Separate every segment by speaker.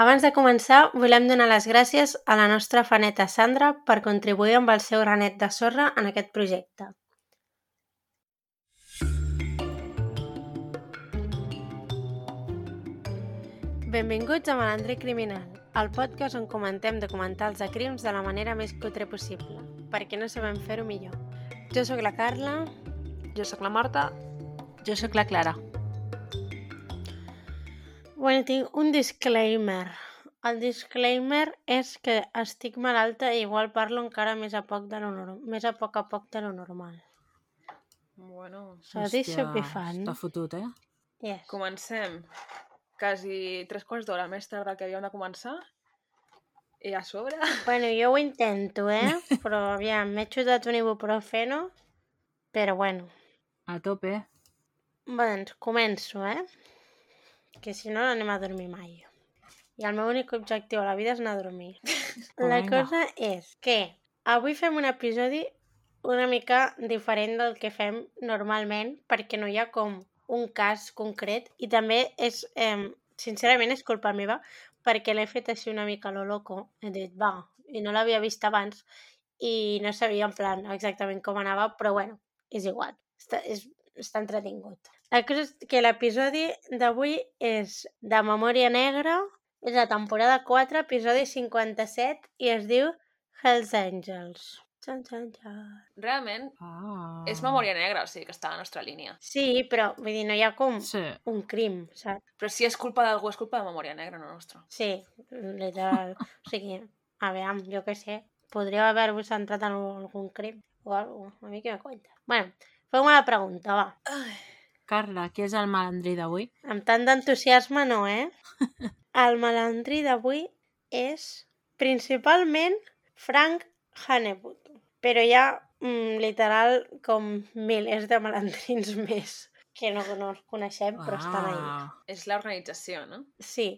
Speaker 1: Abans de començar, volem donar les gràcies a la nostra faneta Sandra per contribuir amb el seu granet de sorra en aquest projecte. Benvinguts a Malandri Criminal, el podcast on comentem documentals de crims de la manera més cutre possible, perquè no sabem fer-ho millor. Jo sóc la Carla.
Speaker 2: Jo sóc la Marta.
Speaker 3: Jo sóc la Clara.
Speaker 1: Bueno, tinc un disclaimer. El disclaimer és que estic malalta i igual parlo encara més a poc, de lo més a poc a poc de lo normal.
Speaker 2: Bueno,
Speaker 1: be fun.
Speaker 3: Està fotut, eh?
Speaker 1: Yes.
Speaker 2: comencem quasi tres quarts d'hora més tard del que havíem de començar. I a sobre...
Speaker 1: Bueno, jo ho intento, eh? Però aviam, m'he xutat un ibuprofeno, però bueno.
Speaker 3: A tope.
Speaker 1: Bé, doncs començo, eh? Que si no, no anem a dormir mai. I el meu únic objectiu a la vida és anar a dormir. La
Speaker 3: Vinga.
Speaker 1: cosa és que avui fem un episodi una mica diferent del que fem normalment perquè no hi ha com un cas concret i també és, eh, sincerament, és culpa meva perquè l'he fet així una mica a lo loco. He dit, va, i no l'havia vist abans i no sabia en plan exactament com anava, però bueno, és igual, està, és, està entretingut. La cosa és que l'episodi d'avui és de Memòria Negra, és la temporada 4, episodi 57, i es diu Hells Angels. Txan, txan, txan.
Speaker 2: Realment,
Speaker 3: Ah.
Speaker 2: és memòria negra, o sigui que està a la nostra línia.
Speaker 1: Sí, però vull dir, no hi ha com
Speaker 3: Sí.
Speaker 1: un crim, saps?
Speaker 2: Però si és culpa d'algú, és culpa de memòria negra, no nostra.
Speaker 1: Sí, literal. o sigui, a veure, jo què sé, podríeu haver-vos centrat en algun crim o alguna cosa. A mi què me cuenta. Bueno, feu-me la pregunta, va.
Speaker 2: Ai,
Speaker 3: Carla, qui és el malandrí d'avui?
Speaker 1: Amb tant d'entusiasme no, eh? El malandrí d'avui és principalment Frank Hanebut. Però hi ha mm, literal com milers de malandrins més que no, no els coneixem, però estan ahí.
Speaker 3: Ah.
Speaker 2: és l'organització, no?
Speaker 1: Sí,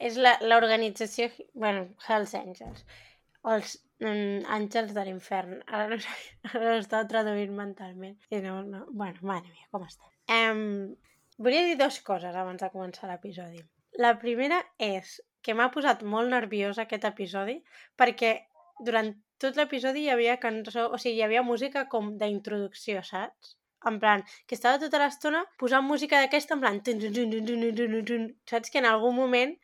Speaker 1: és la- l'organització, bueno, Hells Angels, els mm, àngels de l'infern. Ara no sé, ara ho estava traduint mentalment. I no, no, bueno, mare mia, com està? Um, volia dir dues coses abans de començar l'episodi. La primera és que m'ha posat molt nerviosa aquest episodi perquè durant tot l'episodi hi havia cançó, o sigui, hi havia música com d'introducció, saps? En plan, que estava tota l'estona posant música d'aquesta en plan... Saps? Que en algun moment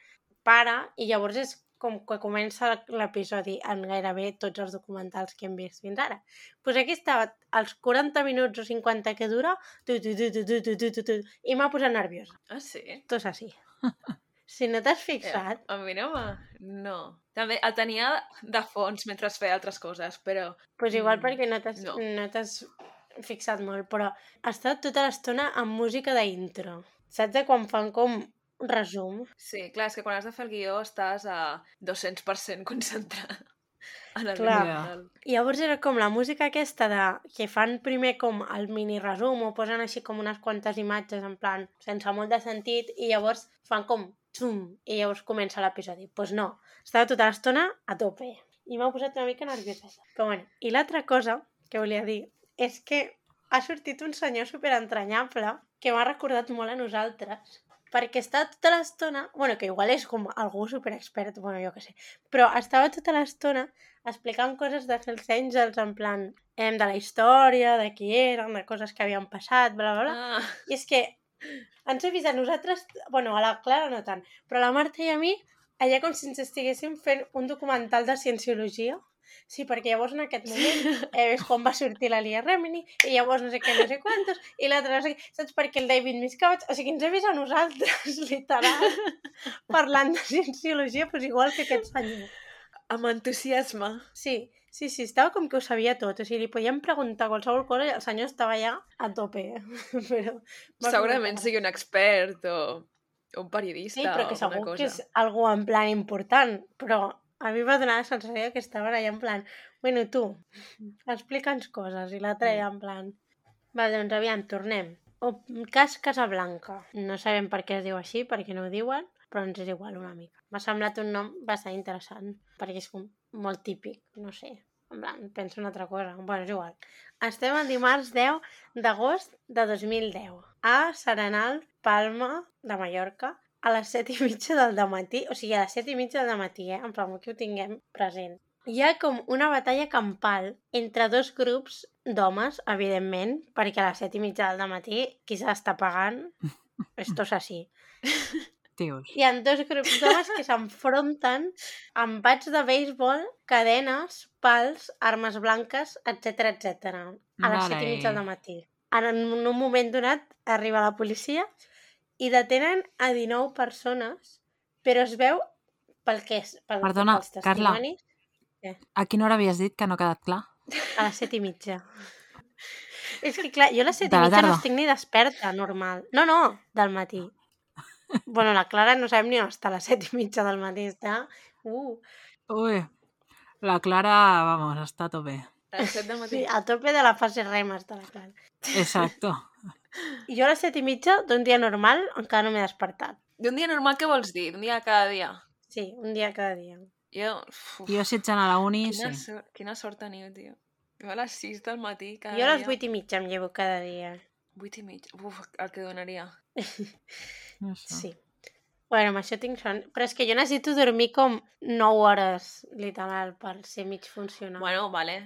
Speaker 1: para i llavors és com que comença l'episodi en gairebé tots els documentals que hem vist fins ara. Doncs pues aquí estava als 40 minuts o 50 que dura tu, tu, tu, tu, tu, tu, tu, tu, tu, i m'ha posat nerviosa.
Speaker 2: Ah, sí?
Speaker 1: Tot així. Si no t'has
Speaker 2: Eh,
Speaker 1: fixat,
Speaker 2: a mi no. No. També el tenia de fons mentre es feia altres coses, però...
Speaker 1: pues igual
Speaker 2: Mm,
Speaker 1: perquè no t'has
Speaker 2: no.
Speaker 1: no. fixat molt, però ha estat tota l'estona amb música d'intro. Saps de quan fan com resum?
Speaker 2: Sí, clar, és que quan has de fer el guió estàs a 200% concentrat en el
Speaker 1: Clar. I llavors era com la música aquesta de... que fan primer com el mini resum o posen així com unes quantes imatges en plan sense molt de sentit i llavors fan com zum i llavors comença l'episodi. Doncs pues no, estava tota l'estona a tope i m'ha posat una mica nerviosa. Però bueno, i l'altra cosa que volia dir és que ha sortit un senyor superentranyable que m'ha recordat molt a nosaltres perquè estava tota l'estona, bueno, que igual és com algú superexpert, bueno, jo què sé, però estava tota l'estona explicant coses de Hells Angels en plan em, de la història, de qui eren, de coses que havien passat, bla, bla, bla.
Speaker 2: Ah,
Speaker 1: I és que ens he vist a nosaltres, bueno, a la Clara no tant, però a la Marta i a mi, allà com si ens estiguéssim fent un documental de cienciologia. Sí, perquè llavors en aquest moment eh, és quan va sortir la Lia Remini i llavors no sé què, no sé quantos i l'altre no sé què, saps? Perquè el David Miscavige, o sigui, ens he vist a nosaltres, literal, parlant de cienciologia, doncs igual que aquest senyor.
Speaker 2: amb entusiasme.
Speaker 1: Sí, sí, sí, estava com que ho sabia tot. O sigui, li podíem preguntar qualsevol cosa i el senyor estava allà a tope. Però
Speaker 2: Segurament sigui un expert o un periodista
Speaker 1: Sí, però que segur
Speaker 2: cosa.
Speaker 1: que és algú en plan important. Però a mi va donar la sensació que estaven allà en plan bueno, tu, explica'ns coses. I l'altre allà en plan... Va, doncs aviam, tornem. O, cas Casablanca. No sabem per què es diu així, perquè no ho diuen, però ens és igual una mica. M'ha semblat un nom bastant interessant, perquè és com molt típic, no sé. En plan, penso una altra cosa. Bueno, és igual. Estem el dimarts 10 d'agost de 2010 a Serenal, Palma de Mallorca, a les set i mitja del matí, o sigui, a les set i mitja del matí, eh? En plan, que ho tinguem present. Hi ha com una batalla campal entre dos grups d'homes, evidentment, perquè a les set i mitja del matí qui se l'està pagant? Esto es así.
Speaker 3: Tios.
Speaker 1: Hi ha dos grups d'homes que s'enfronten amb bats de béisbol, cadenes, pals, armes blanques, etc etc. a les set i mitja del matí. En un moment donat arriba la policia i detenen a 19 persones, però es veu pel que és, pel,
Speaker 3: Perdona,
Speaker 1: pels
Speaker 3: Carla.
Speaker 1: testimonis,
Speaker 3: A quina hora havies dit que no ha quedat clar?
Speaker 1: a les set i mitja. És que clar, jo a les set i
Speaker 3: la
Speaker 1: mitja no
Speaker 3: tarda.
Speaker 1: estic ni desperta, normal. No, no, del matí. Bueno, la Clara no sabem ni on està a les set i mitja del matí, està... Uh,
Speaker 3: Ui, la Clara, vamos, està a tope.
Speaker 2: A les 7 del matí.
Speaker 1: sí, a tope de la fase REM està la Clara.
Speaker 3: Exacto.
Speaker 1: I jo a les set i mitja d'un dia normal encara no m'he despertat.
Speaker 2: D'un dia normal què vols dir? D'un dia cada dia?
Speaker 1: Sí, un dia cada dia.
Speaker 2: Jo... Uf,
Speaker 3: Jo si ets anar a la uni,
Speaker 2: quina,
Speaker 3: sí.
Speaker 2: sort, quina sort teniu, tio. Jo a les 6 del matí cada
Speaker 1: Jo a les
Speaker 2: dia.
Speaker 1: vuit i mitja em llevo cada dia.
Speaker 2: 8 i mig. Uf, el que donaria.
Speaker 3: No sé.
Speaker 1: Sí. Bueno, amb això tinc son. Però és que jo necessito dormir com 9 hores, literal, per ser mig funcional.
Speaker 2: Bueno, vale.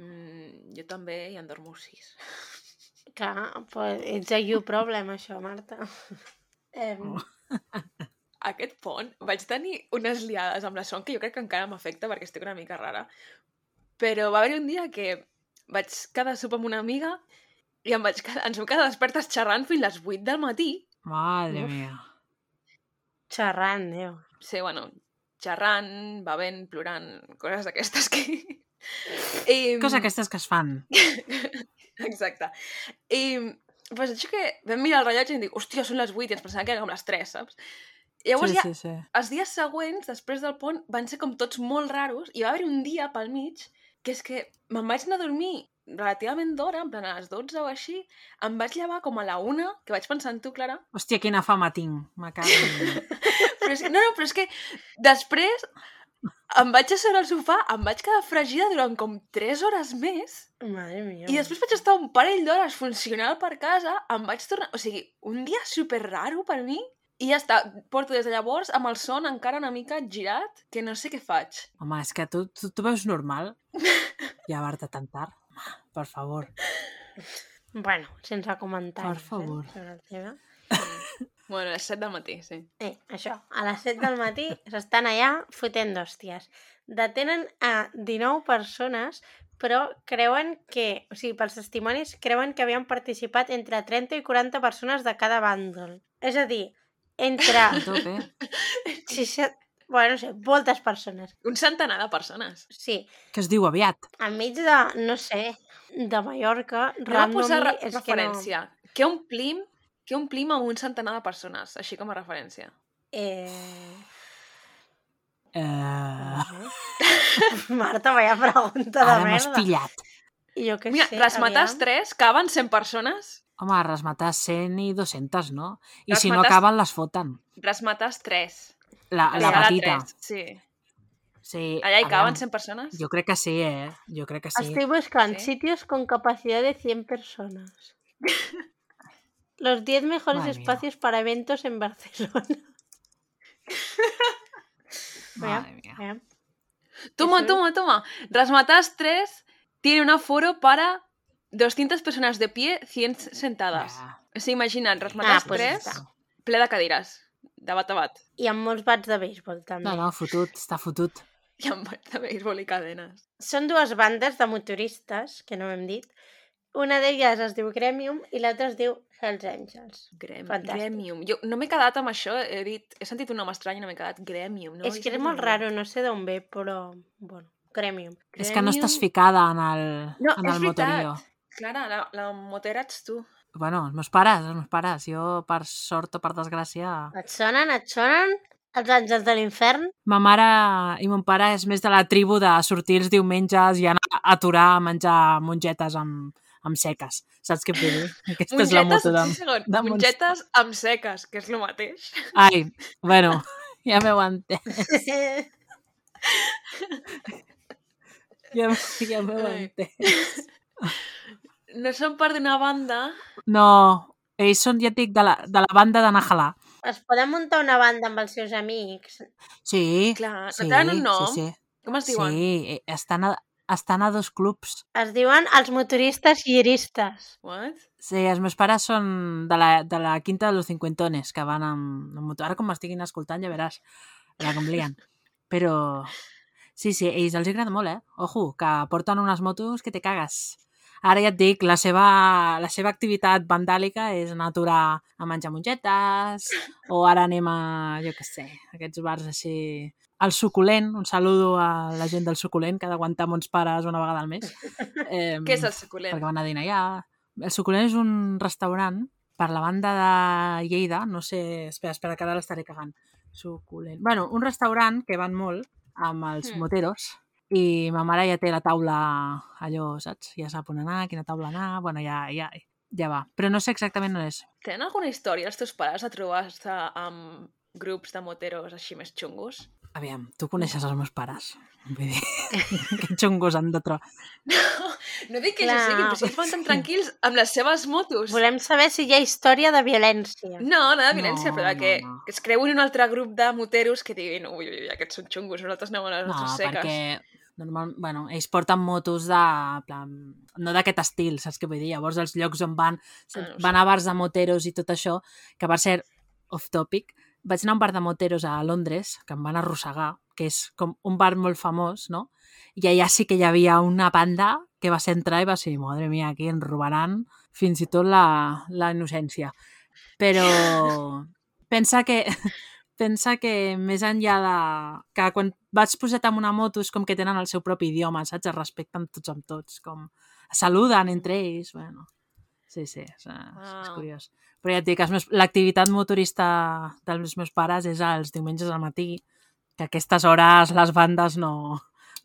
Speaker 2: Mm, jo també i en dormo 6.
Speaker 1: Clar, pues it's a you problem, això, Marta. Em,
Speaker 2: Aquest pont vaig tenir unes liades amb la son que jo crec que encara m'afecta perquè estic una mica rara. Però va haver un dia que vaig quedar a sopar amb una amiga i em vaig quedar, ens vam quedar despertes xerrant fins les 8 del matí.
Speaker 3: Madre
Speaker 1: Uf.
Speaker 3: mía.
Speaker 1: xerrant, Déu.
Speaker 2: Sí, bueno, xerrant, bevent, plorant, coses d'aquestes que... I...
Speaker 3: Coses aquestes que es fan.
Speaker 2: Exacte. I pues, això que vam mirar el rellotge i em dic, hòstia, són les 8 i ens pensàvem que eren com les 3, saps? I llavors
Speaker 3: sí,
Speaker 2: ja,
Speaker 3: sí, sí.
Speaker 2: els dies següents, després del pont, van ser com tots molt raros i va haver un dia pel mig que és que me'n vaig anar a dormir relativament d'hora, en plan a les 12 o així, em vaig llevar com a la 1, que vaig pensar en tu, Clara,
Speaker 3: Hòstia, quina fama tinc. En...
Speaker 2: però és que, no, no, però és que després em vaig asseure al sofà, em vaig quedar fregida durant com 3 hores més
Speaker 1: Madre mia.
Speaker 2: i després vaig estar un parell d'hores funcional per casa, em vaig tornar... O sigui, un dia super raro per mi i ja està, porto des de llavors amb el son encara una mica girat, que no sé què faig.
Speaker 3: Home, és que tu, tu, tu veus normal llevar-te tan tard? Home, per favor.
Speaker 1: Bueno, sense comentaris.
Speaker 3: Per favor.
Speaker 1: Eh, sobre el tema.
Speaker 2: Bueno, a les 7 del matí, sí.
Speaker 1: Eh, això, a les 7 del matí s'estan allà fotent d'hòsties. Detenen a 19 persones, però creuen que, o sigui, pels testimonis, creuen que havien participat entre 30 i 40 persones de cada bàndol. És a dir, entre
Speaker 3: tope.
Speaker 1: 60... Bueno, no sé, moltes persones.
Speaker 2: Un centenar de persones.
Speaker 1: Sí,
Speaker 3: Que es diu aviat.
Speaker 1: enmig de, no sé, de Mallorca,
Speaker 2: Anem a posar re
Speaker 1: és
Speaker 2: referència. Què omplim, què omplim amb un centenar de persones, així com a referència?
Speaker 1: que. Eh...
Speaker 3: Eh...
Speaker 1: Marta, vaya pregunta de
Speaker 3: Ara m'has
Speaker 1: merda.
Speaker 3: pillat.
Speaker 1: I jo què
Speaker 2: Mira,
Speaker 1: sé,
Speaker 2: resmatars
Speaker 1: aviam.
Speaker 2: 3, caben 100 persones?
Speaker 3: Home, resmatar 100 i 200, no? I si no acaben, les foten.
Speaker 2: Resmatars 3.
Speaker 3: La, la petita.
Speaker 2: 3, sí.
Speaker 3: Sí,
Speaker 2: Allà hi caben
Speaker 3: aviam,
Speaker 2: 100 persones?
Speaker 3: Jo crec que sí, eh? Jo crec que sí.
Speaker 1: Estoy buscando
Speaker 2: Sí.
Speaker 1: sitios con capacidad de 100 personas. Los 10 mejores
Speaker 3: Madre mía.
Speaker 1: espacios para eventos en Barcelona.
Speaker 3: Madre mía.
Speaker 2: Toma, toma, toma. Rasmatas 3 tiene un aforo para 200 personas de pie, 100 sentadas.
Speaker 3: Ja.
Speaker 2: O sigui, imagina't, Rasmatas
Speaker 1: Ah, pues
Speaker 2: 3,
Speaker 1: està.
Speaker 2: ple de cadires, de bat a bat.
Speaker 1: I amb molts bats de béisbol, també.
Speaker 3: No, no, fotut, està fotut.
Speaker 2: I amb bat de béisbol i cadenes.
Speaker 1: Són dues bandes de motoristes, que no hem dit. Una d'elles es diu Gremium i l'altra es diu Hells Angels.
Speaker 2: Grem
Speaker 1: Fantàstic.
Speaker 2: gremium. Jo no m'he quedat amb això, he dit, he sentit un nom estrany i no m'he quedat Gremium. No?
Speaker 1: és que és molt raro, no sé d'on ve, però... Bueno, Gremium.
Speaker 3: És que no estàs
Speaker 2: Gremium-
Speaker 3: ficada en el,
Speaker 2: No,
Speaker 3: en el motorio.
Speaker 2: Clara, la, la motera ets tu.
Speaker 3: Bueno, els meus pares, els meus pares. Jo, per sort o per desgràcia...
Speaker 1: Et sonen, et sonen els àngels de l'infern?
Speaker 3: Ma mare i mon pare és més de la tribu de sortir els diumenges i anar a aturar a menjar mongetes amb, amb seques. Saps què vull dir? Aquesta és la moto de...
Speaker 2: segon,
Speaker 3: de
Speaker 2: mongetes amb seques, que és el mateix.
Speaker 3: Ai, bueno, ja m'heu entès. Ja, ja m'heu entès.
Speaker 2: No són part d'una banda,
Speaker 3: No, ells són, ja et dic, de la, de la banda de Najalà.
Speaker 1: Es poden muntar una banda amb els seus amics.
Speaker 3: Sí,
Speaker 2: Clar, no
Speaker 3: sí,
Speaker 2: tenen un nom?
Speaker 3: sí, sí.
Speaker 2: Com es diuen?
Speaker 3: Sí, eh, estan a, estan a dos clubs.
Speaker 1: Es diuen els motoristes lliristes.
Speaker 2: What?
Speaker 3: Sí, els meus pares són de la, de la quinta de los cincuentones, que van amb, amb moto. Ara com m'estiguin escoltant ja veràs la que em lien. Però sí, sí, ells els agrada molt, eh? Ojo, que porten unes motos que te cagues. Ara ja et dic, la seva, la seva activitat vandàlica és anar a aturar a menjar mongetes o ara anem a, jo què sé, aquests bars així... El suculent, un saludo a la gent del suculent que ha d'aguantar mons pares una vegada al mes. Eh,
Speaker 2: Què és el suculent?
Speaker 3: perquè van a dinar allà. El Suculent és un restaurant per la banda de Lleida, no sé, espera, espera, que ara l'estaré cagant. Suculent. Bueno, un restaurant que van molt amb els
Speaker 2: Mm.
Speaker 3: moteros i ma mare ja té la taula allò, saps? Ja sap on anar, quina taula anar, bueno, ja, ja, ja va. Però no sé exactament on és.
Speaker 2: Tenen alguna història els teus pares de trobar-se amb grups de moteros així més xungos?
Speaker 3: Aviam, tu coneixes els meus pares. Vull dir, que xungos han de trobar.
Speaker 2: No dic que
Speaker 1: Clar.
Speaker 2: ells siguin, però si ells van tan tranquils amb les seves motos.
Speaker 1: Volem saber si hi ha història de violència.
Speaker 2: No, no de violència,
Speaker 3: No,
Speaker 2: però de que,
Speaker 3: no, no.
Speaker 2: que es creuen un altre grup de moteros que diguin ui, ui, ui, aquests són xungos, nosaltres anem a les
Speaker 3: No,
Speaker 2: nostres seques.
Speaker 3: perquè normal, bueno, ells porten motos de, en plan, no d'aquest estil, saps què vull dir? Llavors, els llocs on van,
Speaker 2: Ah, no
Speaker 3: van a bars de moteros i tot això, que per ser off-topic, vaig anar a un bar de moteros a Londres, que em van arrossegar, que és com un bar molt famós, no? I allà sí que hi havia una banda que va ser entrar i va ser, madre mia, aquí ens robaran fins i tot la, la innocència. Però pensa que pensa que més enllà de... que quan vaig posat amb una moto és com que tenen el seu propi idioma, saps? Es respecten tots amb tots, com saluden entre ells, bueno... Sí, sí, és, és, és curiós. Però ja et dic, l'activitat motorista dels meus pares és els diumenges al matí, que a aquestes hores les bandes no,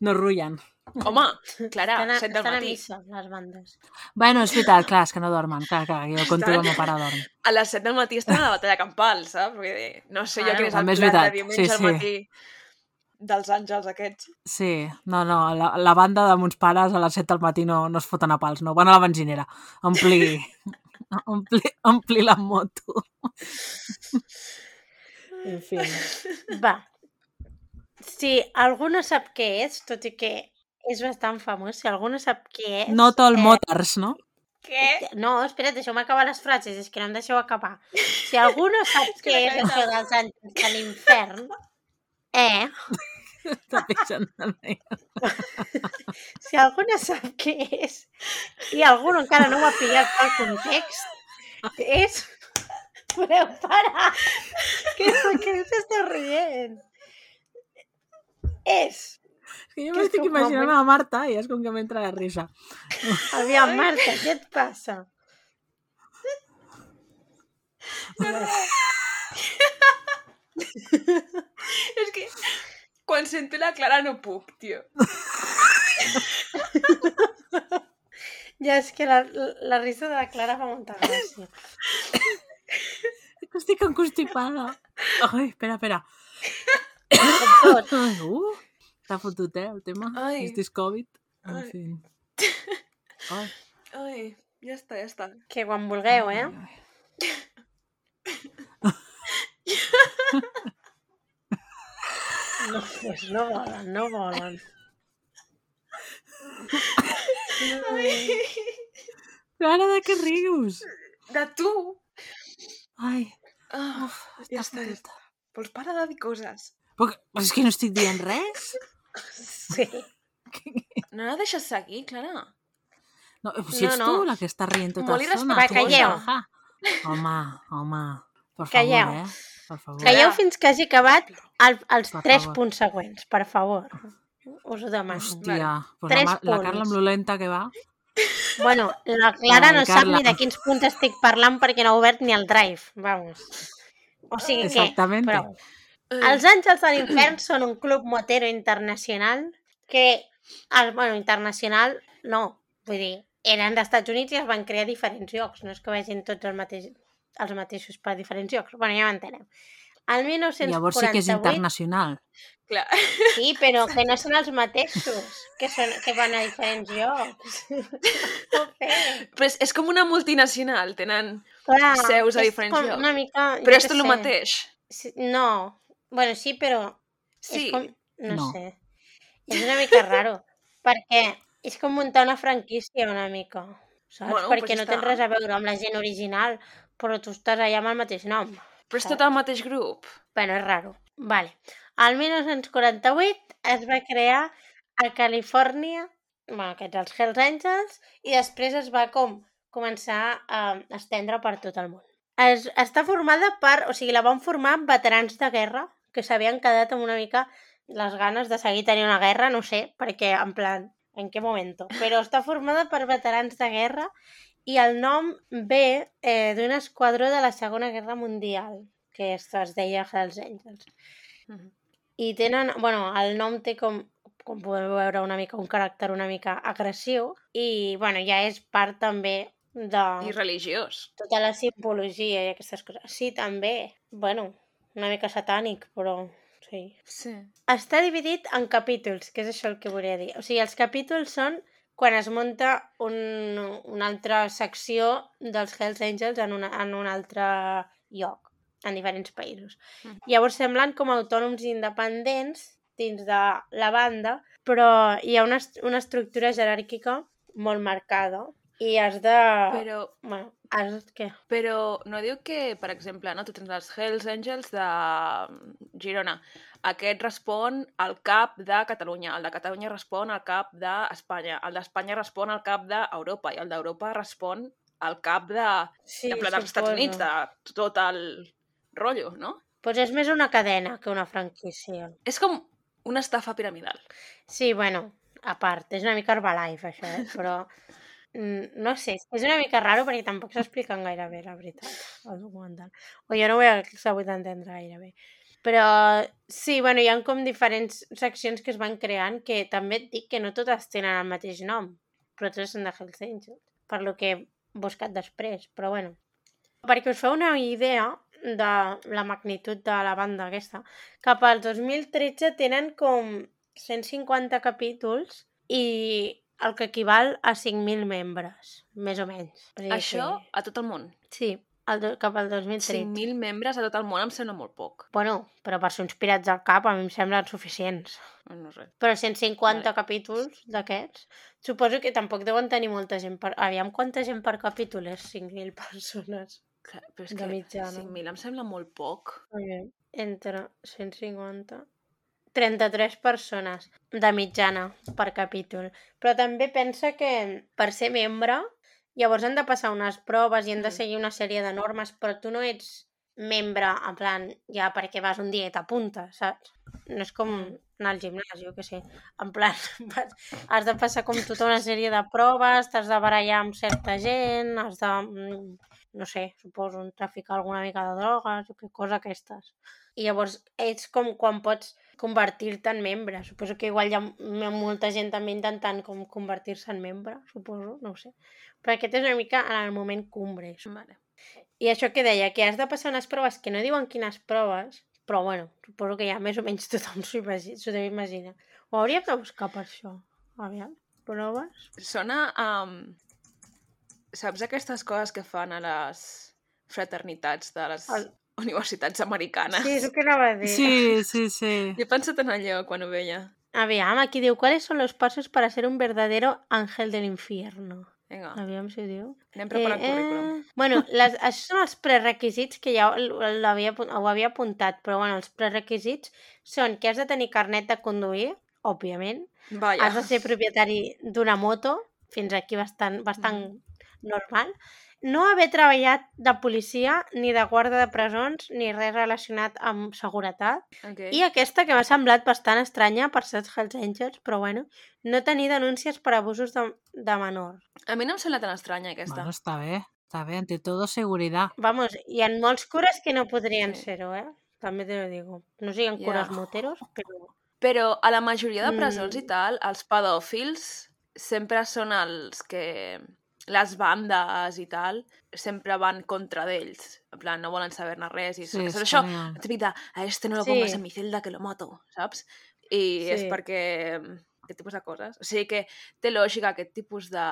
Speaker 3: no rullen.
Speaker 2: Home, Clara,
Speaker 1: Estan a,
Speaker 2: 7 del
Speaker 1: estan a
Speaker 2: matí.
Speaker 1: missa, les bandes.
Speaker 3: Bueno, és veritat, clar, és que no dormen. Clar, clar, jo conto que el meu pare dorm.
Speaker 2: A les 7 del matí estan a la batalla campal, saps? Vull dir, no sé jo
Speaker 1: Bueno,
Speaker 2: quin és el plat de diumenge
Speaker 3: Sí,
Speaker 2: al
Speaker 3: sí.
Speaker 2: matí dels àngels aquests.
Speaker 3: Sí, no, no, la, la banda de mons pares a les 7 del matí no, no es foten a pals, no, van a la benzinera, omplir, omplir, omplir la moto. En fi.
Speaker 1: Va. Si algú no sap què és, tot i que és bastant famós, si algú no sap què és...
Speaker 3: Not all
Speaker 1: eh,
Speaker 3: motors, no?
Speaker 2: Què?
Speaker 1: No, espera't, deixeu-me acabar les frases, és que no em deixeu acabar. Si algú no sap què és això dels àngels de l'infern, eh,
Speaker 3: Pixant també.
Speaker 1: si algú no sap què és i algú encara no ho ha pillat pel context, és... Podeu parar! Que, que us esteu rient? És...
Speaker 3: És que jo
Speaker 1: Que és
Speaker 3: m'estic imaginant a Marta i és com que m'entra la risa.
Speaker 1: Aviam, Marta, què et passa?
Speaker 2: És que quan sento la Clara no puc, tio.
Speaker 1: Ja és que la, la risa de la Clara fa molta gràcia.
Speaker 3: Estic encostipada. Ai, espera, espera. Uh, T'ha fotut, eh, el tema?
Speaker 2: Ai.
Speaker 3: Estis Covid. En
Speaker 2: Ai.
Speaker 3: fi. Ai.
Speaker 2: Ai, ja està, ja està.
Speaker 1: Que quan vulgueu, eh? No, pues no volen, no volen.
Speaker 3: Però ara de què rius?
Speaker 2: De tu!
Speaker 3: Ai,
Speaker 2: Ah,
Speaker 3: uf,
Speaker 2: ja
Speaker 3: està
Speaker 2: ja està. Vols parar de dir coses?
Speaker 3: Però, però és que no estic dient res.
Speaker 1: Sí.
Speaker 2: No la deixes seguir, Clara?
Speaker 3: No, si
Speaker 1: No,
Speaker 3: ets
Speaker 1: no.
Speaker 3: tu la que està rient tota
Speaker 2: Molt
Speaker 3: l'estona.
Speaker 1: Va,
Speaker 3: tu
Speaker 1: calleu.
Speaker 3: Home, home, per
Speaker 1: Calleu.
Speaker 3: favor, eh? Per favor.
Speaker 1: Calleu fins que hagi acabat el, els
Speaker 3: Per
Speaker 1: tres
Speaker 3: favor.
Speaker 1: punts següents, per favor. Us ho demano.
Speaker 3: Hòstia, pues
Speaker 1: Tres
Speaker 3: la, Mar- la Carla
Speaker 1: punts.
Speaker 3: amb lo lenta que va.
Speaker 1: Bueno, la Clara
Speaker 3: Ai,
Speaker 1: no sap
Speaker 3: Carla.
Speaker 1: ni de quins punts estic parlant perquè no ha obert ni el drive. Vamos. O sigui que...
Speaker 3: Exactamente.
Speaker 1: Prou. Els Àngels de l'Infern són un club motero internacional que, el, bueno, internacional no, vull dir, eren d'Estats Units i es van crear diferents llocs, no és que vegin tots el mateix, els mateixos per diferents llocs. Bueno, ja m'entenem. El 1948...
Speaker 3: Llavors sí que és internacional.
Speaker 2: Clar.
Speaker 1: Sí, però que no són els mateixos, que, són, que van a diferents llocs. Sé.
Speaker 2: Però és, és com una multinacional. Tenen
Speaker 1: Clar,
Speaker 2: seus a diferents
Speaker 1: com
Speaker 2: llocs.
Speaker 1: Una mica,
Speaker 2: Però és tot el mateix.
Speaker 1: Sí, no, bueno, sí, però
Speaker 2: Sí.
Speaker 1: és com... No,
Speaker 3: No.
Speaker 1: sé. És una mica raro, perquè és com muntar una franquícia una mica, saps?
Speaker 2: Bueno,
Speaker 1: perquè
Speaker 2: pues
Speaker 1: no
Speaker 2: ja
Speaker 1: tens
Speaker 2: està.
Speaker 1: res a veure amb la gent original, però tu estàs allà amb el mateix nom.
Speaker 2: Però és tot el mateix grup.
Speaker 1: Bueno, és raro. Vale. El 1948 es va crear a Califòrnia, bueno, aquests els Hells Angels, i després es va com començar a estendre per tot el món. Es, està formada per, o sigui, la van formar veterans de guerra que s'havien quedat amb una mica les ganes de seguir tenint una guerra, no sé, perquè en plan, en què moment? Però està formada per veterans de guerra i el nom ve eh, d'un esquadró de la Segona Guerra Mundial, que es, es deia Hells Angels.
Speaker 2: Mhm.
Speaker 1: I tenen, bueno, el nom té com, com podeu veure una mica, un caràcter una mica agressiu i, bueno, ja és part també de
Speaker 2: I religiós.
Speaker 1: tota la simbologia i aquestes coses. Sí, també. Bueno, una mica satànic, però sí.
Speaker 2: Sí.
Speaker 1: Està dividit en capítols, que és això el que volia dir. O sigui, els capítols són quan es munta un, una altra secció dels Hells Angels en, una, en un altre lloc, en diferents països.
Speaker 2: Mm.
Speaker 1: Llavors semblen com autònoms independents dins de la banda, però hi ha una, una estructura jeràrquica molt marcada i has de...
Speaker 2: Però,
Speaker 1: Bueno, has... Què?
Speaker 2: però no diu que, per exemple, no, tu tens els Hells Angels de Girona. Aquest respon al cap de Catalunya, el de Catalunya respon al cap d'Espanya, el d'Espanya respon al cap d'Europa i el d'Europa respon al cap de,
Speaker 1: Sí,
Speaker 2: en plan, dels Estats. Units, de tot el rotllo, no?
Speaker 1: Pues és més una cadena que una franquícia.
Speaker 2: És com una estafa piramidal.
Speaker 1: Sí, bueno, a part, és una mica Herbalife, això, eh? però mm, no sé, és una mica raro perquè tampoc s'expliquen gaire bé, la veritat, el documental. O jo no ho he sabut entendre gaire bé. Però sí, bueno, hi ha com diferents seccions que es van creant que també et dic que no totes tenen el mateix nom, però totes són de Hells Angels, per lo que he buscat després, però bueno. Perquè us feu una idea de la magnitud de la banda aquesta, cap al 2013 tenen com 150 capítols i el que equival a 5.000 membres, més o menys.
Speaker 2: Això
Speaker 1: que-
Speaker 2: a tot el món.
Speaker 1: Sí, el, do- cap al 2013.
Speaker 2: 5.000 membres a tot el món em sembla molt poc.
Speaker 1: Bueno, però per ser uns pirats al cap a mi em semblen suficients.
Speaker 2: No sé.
Speaker 1: Però 150
Speaker 2: Vale.
Speaker 1: capítols d'aquests, suposo que tampoc deuen tenir molta gent per... Aviam quanta gent per capítol és 5.000 persones.
Speaker 2: Clar, Però és
Speaker 1: De
Speaker 2: que
Speaker 1: mitjana.
Speaker 2: 5.000 em sembla molt poc.
Speaker 1: Okay. Entre 150... 33 persones de mitjana per capítol. Però també pensa que per ser membre llavors han de passar unes proves i han de seguir una sèrie de normes, però tu no ets membre, en plan, ja perquè vas un dia i t'apuntes, saps? No és com anar al gimnàs, jo què sé. En plan, vas, has de passar com tota una sèrie de proves, t'has de barallar amb certa gent, has de, mm, no sé, suposo, traficar alguna mica de drogues, o que cosa aquestes. I llavors és com quan pots convertir-te en membre. Suposo que igual hi ha molta gent també intentant com convertir-se en membre, suposo, no ho sé. Però aquest és una mica en el moment cumbre.
Speaker 2: Vale.
Speaker 1: I això que deia, que has de passar unes proves que no diuen quines proves, però bueno, suposo que ja més o menys tothom s'ho imagi- s'ho deu imaginar. Ho hauríem de buscar per això. Aviam, proves?
Speaker 2: Sona a... Um, saps aquestes coses que fan a les fraternitats de les
Speaker 1: El-
Speaker 2: universitats americanes?
Speaker 1: Sí, és el que anava a dir.
Speaker 3: Sí, sí, sí.
Speaker 2: Jo he pensat en allò quan ho veia.
Speaker 1: Aviam, aquí diu, ¿cuáles son los pasos para ser un verdadero ángel del infierno?
Speaker 2: Vinga,
Speaker 1: Aviam si ho diu.
Speaker 2: anem preparant eh, currículum.
Speaker 1: Bueno, les, això són els prerequisits que ja apu- ho havia apuntat, però bueno, els prerequisits són que has de tenir carnet de conduir, òbviament,
Speaker 2: Vaja.
Speaker 1: has de ser propietari d'una moto, fins aquí bastant, bastant
Speaker 2: Mm-hmm.
Speaker 1: Normal, no haver treballat de policia, ni de guarda de presons, ni res relacionat amb seguretat,
Speaker 2: Okay.
Speaker 1: i aquesta que m'ha semblat bastant estranya per ser els Hells Angels, però bueno, no tenir denúncies per abusos de, de menor.
Speaker 2: A mi no em sembla tan estranya aquesta.
Speaker 3: Bueno, està bé. Està bé, ante todo seguridad.
Speaker 1: Vamos, hi ha molts cures que no podrien
Speaker 2: Sí.
Speaker 1: ser-ho, eh? També te lo digo. No siguin
Speaker 2: Ja.
Speaker 1: cures moteros, però...
Speaker 2: Però a la majoria de presons
Speaker 1: Mm.
Speaker 2: i tal, els pedòfils sempre són els que... Les bandes i tal sempre van contra d'ells. En plan, no volen saber-ne res. I
Speaker 3: Sí, és
Speaker 2: això,
Speaker 3: genial.
Speaker 2: típic de, a este no lo
Speaker 1: Sí.
Speaker 2: pongas en mi celda que lo mato, saps? I és
Speaker 1: Sí.
Speaker 2: perquè aquest tipus de coses. O sigui que té lògica aquest tipus de,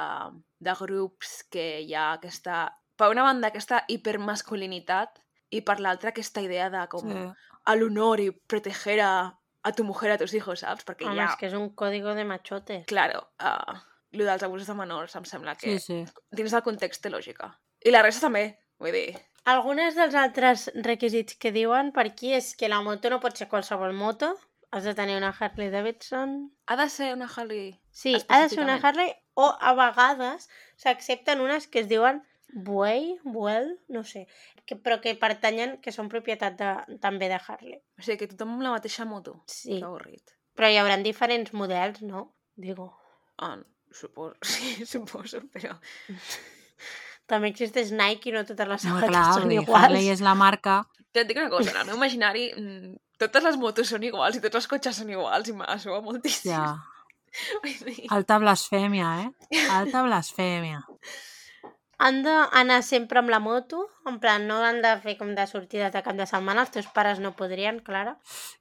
Speaker 2: de grups que hi ha aquesta per una banda aquesta hipermasculinitat i per l'altra aquesta idea de com
Speaker 3: Sí.
Speaker 2: al honor i proteger a, a tu mujer, a tus hijos, saps? Perquè
Speaker 1: Home,
Speaker 2: ja,
Speaker 1: és que és un código de machotes.
Speaker 2: claro, uh, lo dels abusos de menors em sembla que
Speaker 3: Sí, sí.
Speaker 2: dins del context té lògica. I la resta també, vull dir,
Speaker 1: Alguns dels altres requisits que diuen per aquí és que la moto no pot ser qualsevol moto, has de tenir una Harley Davidson...
Speaker 2: ha de ser una Harley...
Speaker 1: Sí, ha de ser una. Harley o a vegades s'accepten unes que es diuen Buey, Buell, no sé, que, però que pertanyen, que són propietat de, també de Harley.
Speaker 2: O sigui, que tothom amb la mateixa moto.
Speaker 1: Sí,
Speaker 2: Que avorrit.
Speaker 1: però hi haurà diferents models, no? Digo.
Speaker 2: Ah, suposo, sí, suposo, però...
Speaker 1: També existeix Nike i no totes les sabates
Speaker 3: clar,
Speaker 1: són iguals.
Speaker 3: Harley és la marca...
Speaker 2: Ja et dic una cosa, en el meu imaginari mm, totes les motos són iguals i tots els cotxes són iguals i m'assoa moltíssim.
Speaker 3: Ja, alta blasfèmia, eh? Alta blasfèmia.
Speaker 1: Han d'anar sempre amb la moto, en plan, no han de fer com de sortides de cap de setmana, els teus pares no podrien, Clara.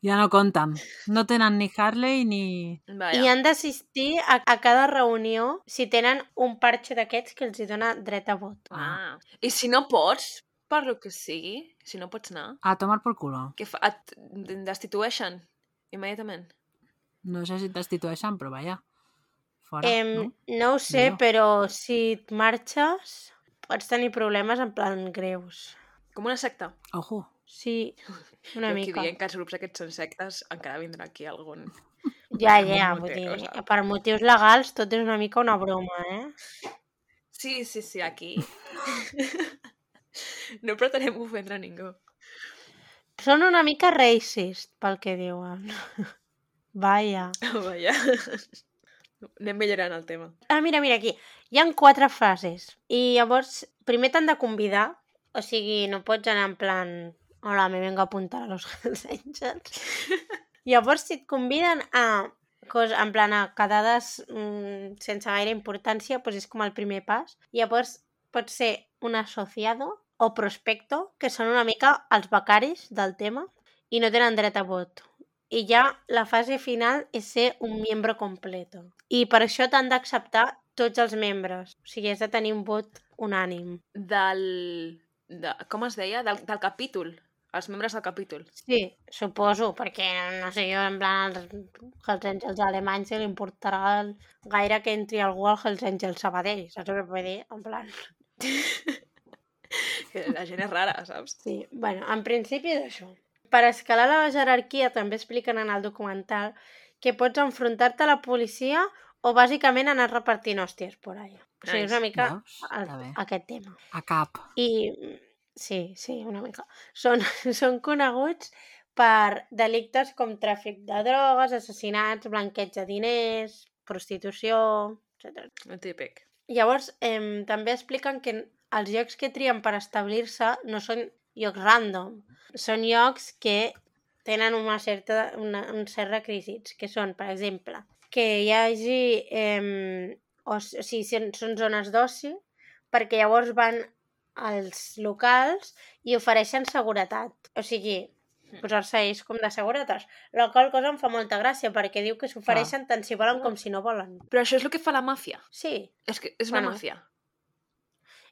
Speaker 3: Ja no compten. No tenen ni Harley ni...
Speaker 2: Vaja.
Speaker 1: I han d'assistir a, a cada reunió si tenen un parxe d'aquests que els hi dona dret a vot.
Speaker 2: Ah. I si no pots, per lo que sigui, si no pots anar,
Speaker 3: A tomar por culo.
Speaker 2: què fa? Et destitueixen immediatament.
Speaker 3: No sé si et destitueixen, però vaja. Fora,
Speaker 1: Em,
Speaker 3: no?
Speaker 1: no ho sé,
Speaker 3: Millor.
Speaker 1: però si et marxes pots tenir problemes en plan greus.
Speaker 2: Com una secta.
Speaker 3: Ojo.
Speaker 1: Sí, una
Speaker 2: jo aquí
Speaker 1: mica.
Speaker 2: dient que els grups aquests són sectes, encara vindrà aquí algun...
Speaker 1: Ja, ja, vull dir,
Speaker 2: saps?
Speaker 1: per motius legals tot és una mica una broma, eh?
Speaker 2: Sí, sí, sí, aquí. no pretenem ofendre ningú.
Speaker 1: Són una mica racist, pel que diuen. Vaja.
Speaker 2: Vaja. Anem millorant el tema.
Speaker 1: Ah, mira, mira, aquí. Hi han quatre fases. I llavors, primer t'han de convidar. O sigui, no pots anar en plan... Hola, me vengo a apuntar a los Hells Angels. llavors, si et conviden a cos, en plan a quedades mm, sense gaire importància, doncs és com el primer pas. Llavors, pot ser un associado o prospecto, que són una mica els becaris del tema i no tenen dret a vot. I ja la fase final és ser un membre completo. I per això t'han d'acceptar tots els membres. O sigui, has de tenir un vot unànim.
Speaker 2: Del... De, com es deia? Del, del capítol. Els membres del capítol.
Speaker 1: Sí, suposo, perquè, no sé, jo, en plan, els Hells Angels alemanys se li importarà gaire que entri algú al Hells Angels Sabadell, saps que vull dir? En plan...
Speaker 2: Que la gent és rara, saps?
Speaker 1: Sí, bueno, en principi és això. Per escalar la jerarquia també expliquen en el documental que pots enfrontar-te a la policia o bàsicament anar repartint hòsties por ahí. O sigui, una mica
Speaker 3: Veus?
Speaker 1: el, aquest tema.
Speaker 3: A cap.
Speaker 1: I sí, sí, una mica. Són, són coneguts per delictes com tràfic de drogues, assassinats, blanqueig de diners, prostitució, etc.
Speaker 2: El típic.
Speaker 1: Llavors, eh, també expliquen que els llocs que trien per establir-se no són llocs random, són llocs que tenen una certa, una, un cert requisits, que són, per exemple, que hi hagi... Eh, o, o sigui, són, són zones d'oci, perquè llavors van als locals i ofereixen seguretat. O sigui, posar-se ells com de seguretat. La qual cosa em fa molta gràcia, perquè diu que s'ofereixen tant si volen com si no volen.
Speaker 2: Però això és el que fa la màfia.
Speaker 1: Sí,
Speaker 2: És que és una
Speaker 1: Bueno,
Speaker 2: màfia.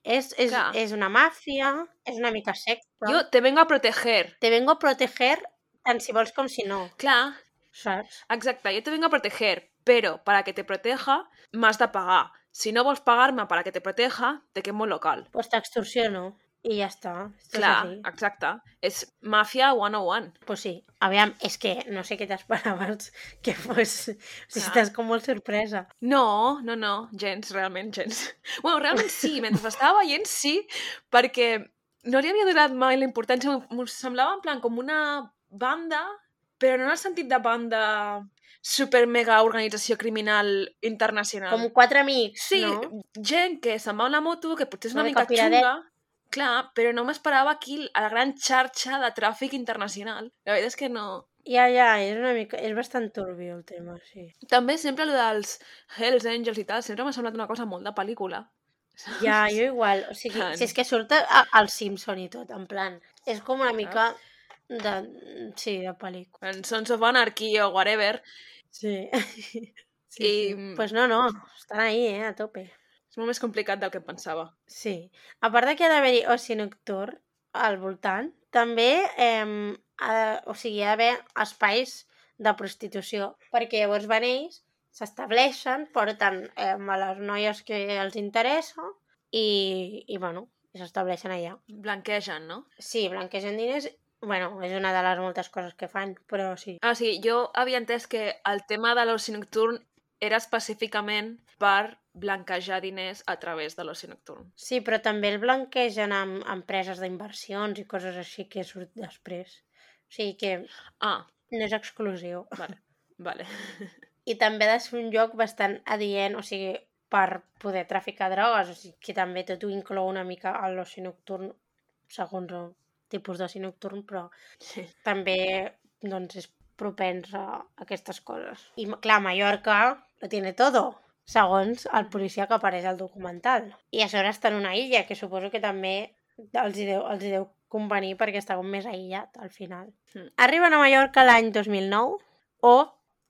Speaker 1: És, és,
Speaker 2: Clar.
Speaker 1: és una màfia, és una mica secta.
Speaker 2: Jo te vengo a proteger.
Speaker 1: Te vengo a proteger tant si vols com si no,
Speaker 2: Clar,
Speaker 1: saps?
Speaker 2: exacte, yo te vengo a proteger, pero para que te proteja m'has de pagar. Si no vols pagar-me para que te proteja, te quemo el local.
Speaker 1: Pues t'extorsiono i ja està. Esto
Speaker 2: Clar,
Speaker 1: és així.
Speaker 2: exacte. És màfia 101.
Speaker 1: Pues sí. Aviam, és que no sé què t'esperaves que fos... O sigui, estàs com molt sorpresa.
Speaker 2: No, no, no, gens, realment, gens. Bueno, realment sí, mentre estava veient sí, perquè no li havia donat mai la importància, m'ho- semblava en plan com una banda, però no en el sentit de banda super mega organització criminal internacional.
Speaker 1: Com quatre amics,
Speaker 2: Sí,
Speaker 1: no?
Speaker 2: gent que se'n va a una moto, que potser és una,
Speaker 1: Una
Speaker 2: mica xunga, clar, però no m'esperava aquí la gran xarxa de tràfic internacional. La veritat és que no...
Speaker 1: Ja, ja, és una mica... És bastant turbio el tema, sí.
Speaker 2: També sempre el dels Hells Angels i tal, sempre m'ha semblat una cosa molt de pel·lícula.
Speaker 1: Ja, jo igual. O sigui,
Speaker 2: Plan.
Speaker 1: si és que surt a- al Simpson i tot, en plan... És com una mica de... Sí, de pel·lícula.
Speaker 2: En Sons of Anarchy o whatever.
Speaker 1: Sí. sí,
Speaker 2: I-
Speaker 1: sí. Pues no, no, estan ahí, eh, a tope.
Speaker 2: És molt més complicat del que pensava.
Speaker 1: Sí. A part de que ha d'haver-hi oci nocturn al voltant, també eh, ha, de- o sigui, hi ha d'haver espais de prostitució, perquè llavors van ells, s'estableixen, porten eh, a les noies que els interessa i, i bueno, s'estableixen allà.
Speaker 2: Blanquegen, no?
Speaker 1: Sí, blanquegen diners, bueno, és una de les moltes coses que fan, però sí.
Speaker 2: Ah, sigui, jo havia entès que el tema de l'oci nocturn era específicament per blanquejar diners a través de l'oci nocturn.
Speaker 1: Sí, però també el blanquegen amb empreses d'inversions i coses així que surt després. O sigui que
Speaker 2: Ah,
Speaker 1: no és exclusiu.
Speaker 2: vale, vale.
Speaker 1: I també ha de ser un lloc bastant adient, o sigui, per poder traficar drogues, o sigui, que també tot ho inclou una mica a l'oci nocturn, segons el tipus d'oci nocturn, però
Speaker 2: Sí.
Speaker 1: també doncs, és propens a aquestes coses. I, clar, Mallorca lo tiene todo, segons el policia que apareix al documental. I a sobre està en una illa, que suposo que també els hi deu, els hi deu convenir perquè està com més aïllat al final.
Speaker 2: Mm.
Speaker 1: Arriben a Mallorca l'any 2009 o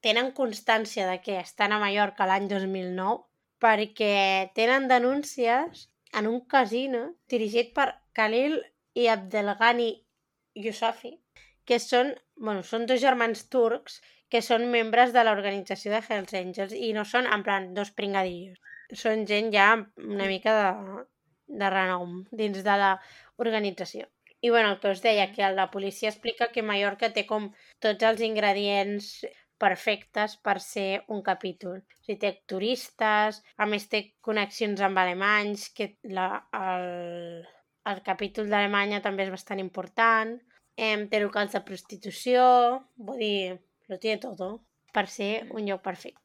Speaker 1: tenen constància de que estan a Mallorca l'any 2009 perquè tenen denúncies en un casino dirigit per Khalil i Abdelghani Yousafi, que són, bueno, són dos germans turcs que són membres de l'organització de Hells Angels i no són, en plan, dos pringadillos. Són gent ja una mica de, de renom dins de l'organització. I bueno, el que us deia, que la policia explica que Mallorca té com tots els ingredients perfectes per ser un capítol. O sigui, té turistes, a més té connexions amb alemanys, que la, el, el capítol d'Alemanya també és bastant important, em, té locals de prostitució, vull dir, lo tiene todo per ser un lloc perfecte.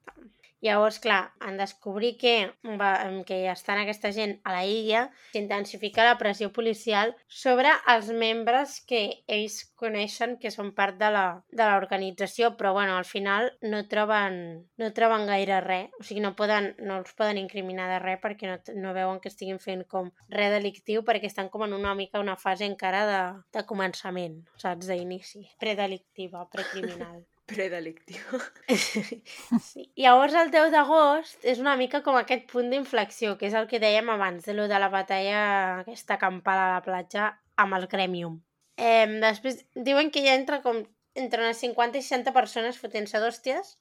Speaker 1: Llavors, clar, en descobrir que, va, que estan aquesta gent a la illa, s'intensifica la pressió policial sobre els membres que ells coneixen que són part de l'organització, però bueno, al final no troben, no troben gaire res, o sigui, no, poden, no els poden incriminar de res perquè no, no veuen que estiguin fent com res delictiu perquè estan com en una mica una fase encara de, de començament, saps, d'inici, predelictiva, precriminal.
Speaker 2: Predelictiu.
Speaker 1: Sí. Llavors el 10 d'agost és una mica com aquest punt d'inflexió, que és el que dèiem abans, de lo de la batalla aquesta campal a la platja amb el Gremium. Eh, després diuen que hi ha entre, com, entre unes 50 i 60 persones fotent-se d'hòsties,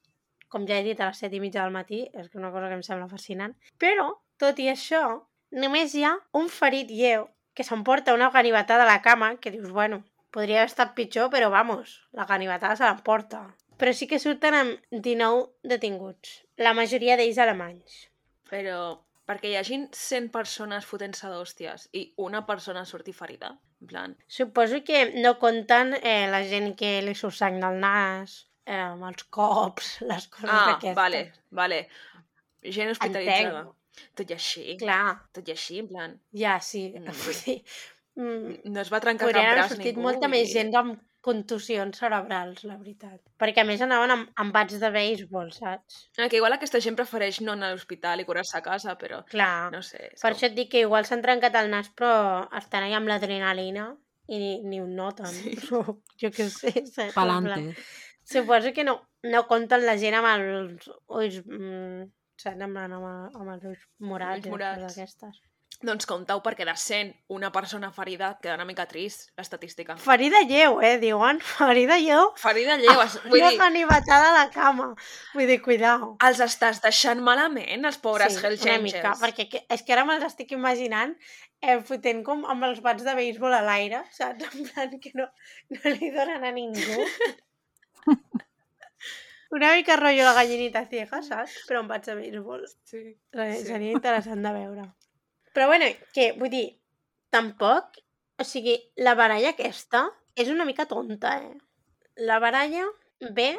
Speaker 1: com ja he dit a les 7 i mitja del matí, és una cosa que em sembla fascinant. Però, tot i això, només hi ha un ferit lleu que s'emporta una ganivetada a la cama, que dius, bueno, podria haver estat pitjor, però vamos, la ganivetada se l'emporta. Però sí que surten amb 19 detinguts, la majoria d'ells alemanys.
Speaker 2: Però perquè hi hagin 100 persones fotent-se d'hòsties i una persona surti ferida, en plan...
Speaker 1: Suposo que no compten eh, la gent que li surt sang del nas, eh, amb els cops, les coses
Speaker 2: Ah,
Speaker 1: d'aquestes.
Speaker 2: vale, vale. Gent hospitalitzada.
Speaker 1: Entenc.
Speaker 2: Tot i així.
Speaker 1: Clar,
Speaker 2: Tot i així, en plan...
Speaker 1: ja sí.
Speaker 2: Mm.
Speaker 1: Mm,
Speaker 2: No es va trencar
Speaker 1: podrien
Speaker 2: cap
Speaker 1: haver
Speaker 2: braç
Speaker 1: sortit
Speaker 2: ningú.
Speaker 1: molta
Speaker 2: vull
Speaker 1: més gent amb contusions cerebrals, la veritat. Perquè a més anaven amb, amb bats de béisbol, saps?
Speaker 2: Ah, que igual aquesta gent prefereix no anar a l'hospital i curar-se a casa, però
Speaker 1: Clar.
Speaker 2: no sé. és
Speaker 1: Per això et dic que igual s'han trencat el nas, però estan allà amb l'adrenalina i ni, ni ho noten.
Speaker 2: Sí.
Speaker 1: O, jo què sé. saps?
Speaker 3: Pa'lante.
Speaker 1: Suposo que no, no compten la gent amb els ulls... Mm, saps? Amb, el- amb els ulls morats.
Speaker 2: Ulls
Speaker 1: i
Speaker 2: morats.
Speaker 1: aquestes.
Speaker 2: Doncs compteu perquè de 100 una persona ferida queda una mica trist, l'estadística.
Speaker 1: Ferida lleu, eh, diuen. Ferida lleu.
Speaker 2: Ferida lleu, es- vull dir,
Speaker 1: ganivetada a la cama. Vull dir, cuidao.
Speaker 2: els estàs deixant malament, els pobres Hells
Speaker 1: una
Speaker 2: Angels.
Speaker 1: mica, perquè és que ara me'ls estic imaginant eh, fotent com amb els bats de béisbol a l'aire, saps? En plan que no, no li donen a ningú. Una mica rotllo la gallinita ciega, saps? Però amb bats de béisbol.
Speaker 2: Sí. Sí.
Speaker 1: Seria interessant de veure. Però bueno, que vull dir, tampoc... O sigui, la baralla aquesta és una mica tonta, eh? La baralla ve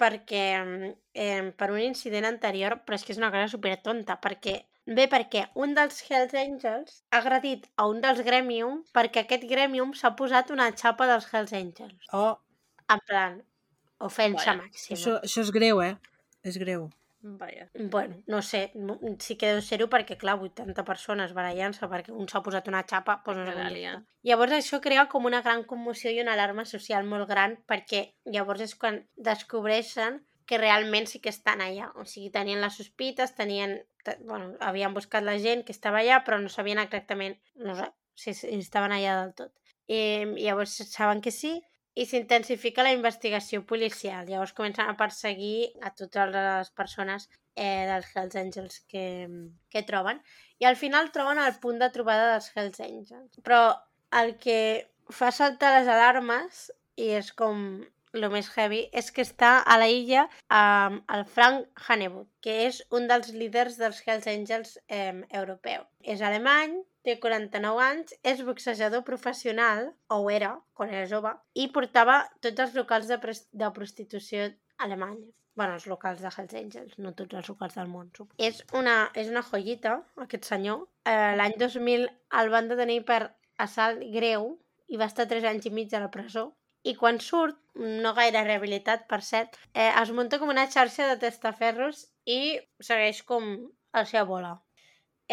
Speaker 1: perquè eh, per un incident anterior, però és que és una cosa super tonta, perquè ve perquè un dels Hells Angels ha agredit a un dels Gremium perquè aquest Gremium s'ha posat una xapa dels Hells Angels.
Speaker 3: Oh,
Speaker 1: En plan, ofensa màxima.
Speaker 3: això, això és greu, eh? És greu.
Speaker 2: Vaja.
Speaker 1: Bueno, no sé, sí que deu ser-ho perquè, clar, 80 persones barallant-se perquè un s'ha posat una xapa, doncs no sé. Llavors això crea com una gran commoció i una alarma social molt gran perquè llavors és quan descobreixen que realment sí que estan allà. O sigui, tenien les sospites, tenien te- bueno, havien buscat la gent que estava allà, però no sabien exactament no sé, si, si estaven allà del tot. I llavors saben que sí, i s'intensifica la investigació policial. Llavors comencen a perseguir a totes les persones eh, dels Hells Angels que, que troben. I al final troben el punt de trobada dels Hells Angels. Però el que fa saltar les alarmes, i és com el més heavy, és que està a la illa um, el Frank Hanebut, que és un dels líders dels Hells Angels eh, europeu. És alemany, té 49 anys, és boxejador professional, o ho era, quan era jove, i portava tots els locals de, de prostitució alemanya. bueno, els locals de Hells Angels, no tots els locals del món. suposo. És una, és una joyita, aquest senyor. Eh, L'any 2000 el van detenir per assalt greu i va estar 3 anys i mig a la presó. I quan surt, no gaire rehabilitat, per cert, eh, es munta com una xarxa de testaferros i segueix com el seva bola.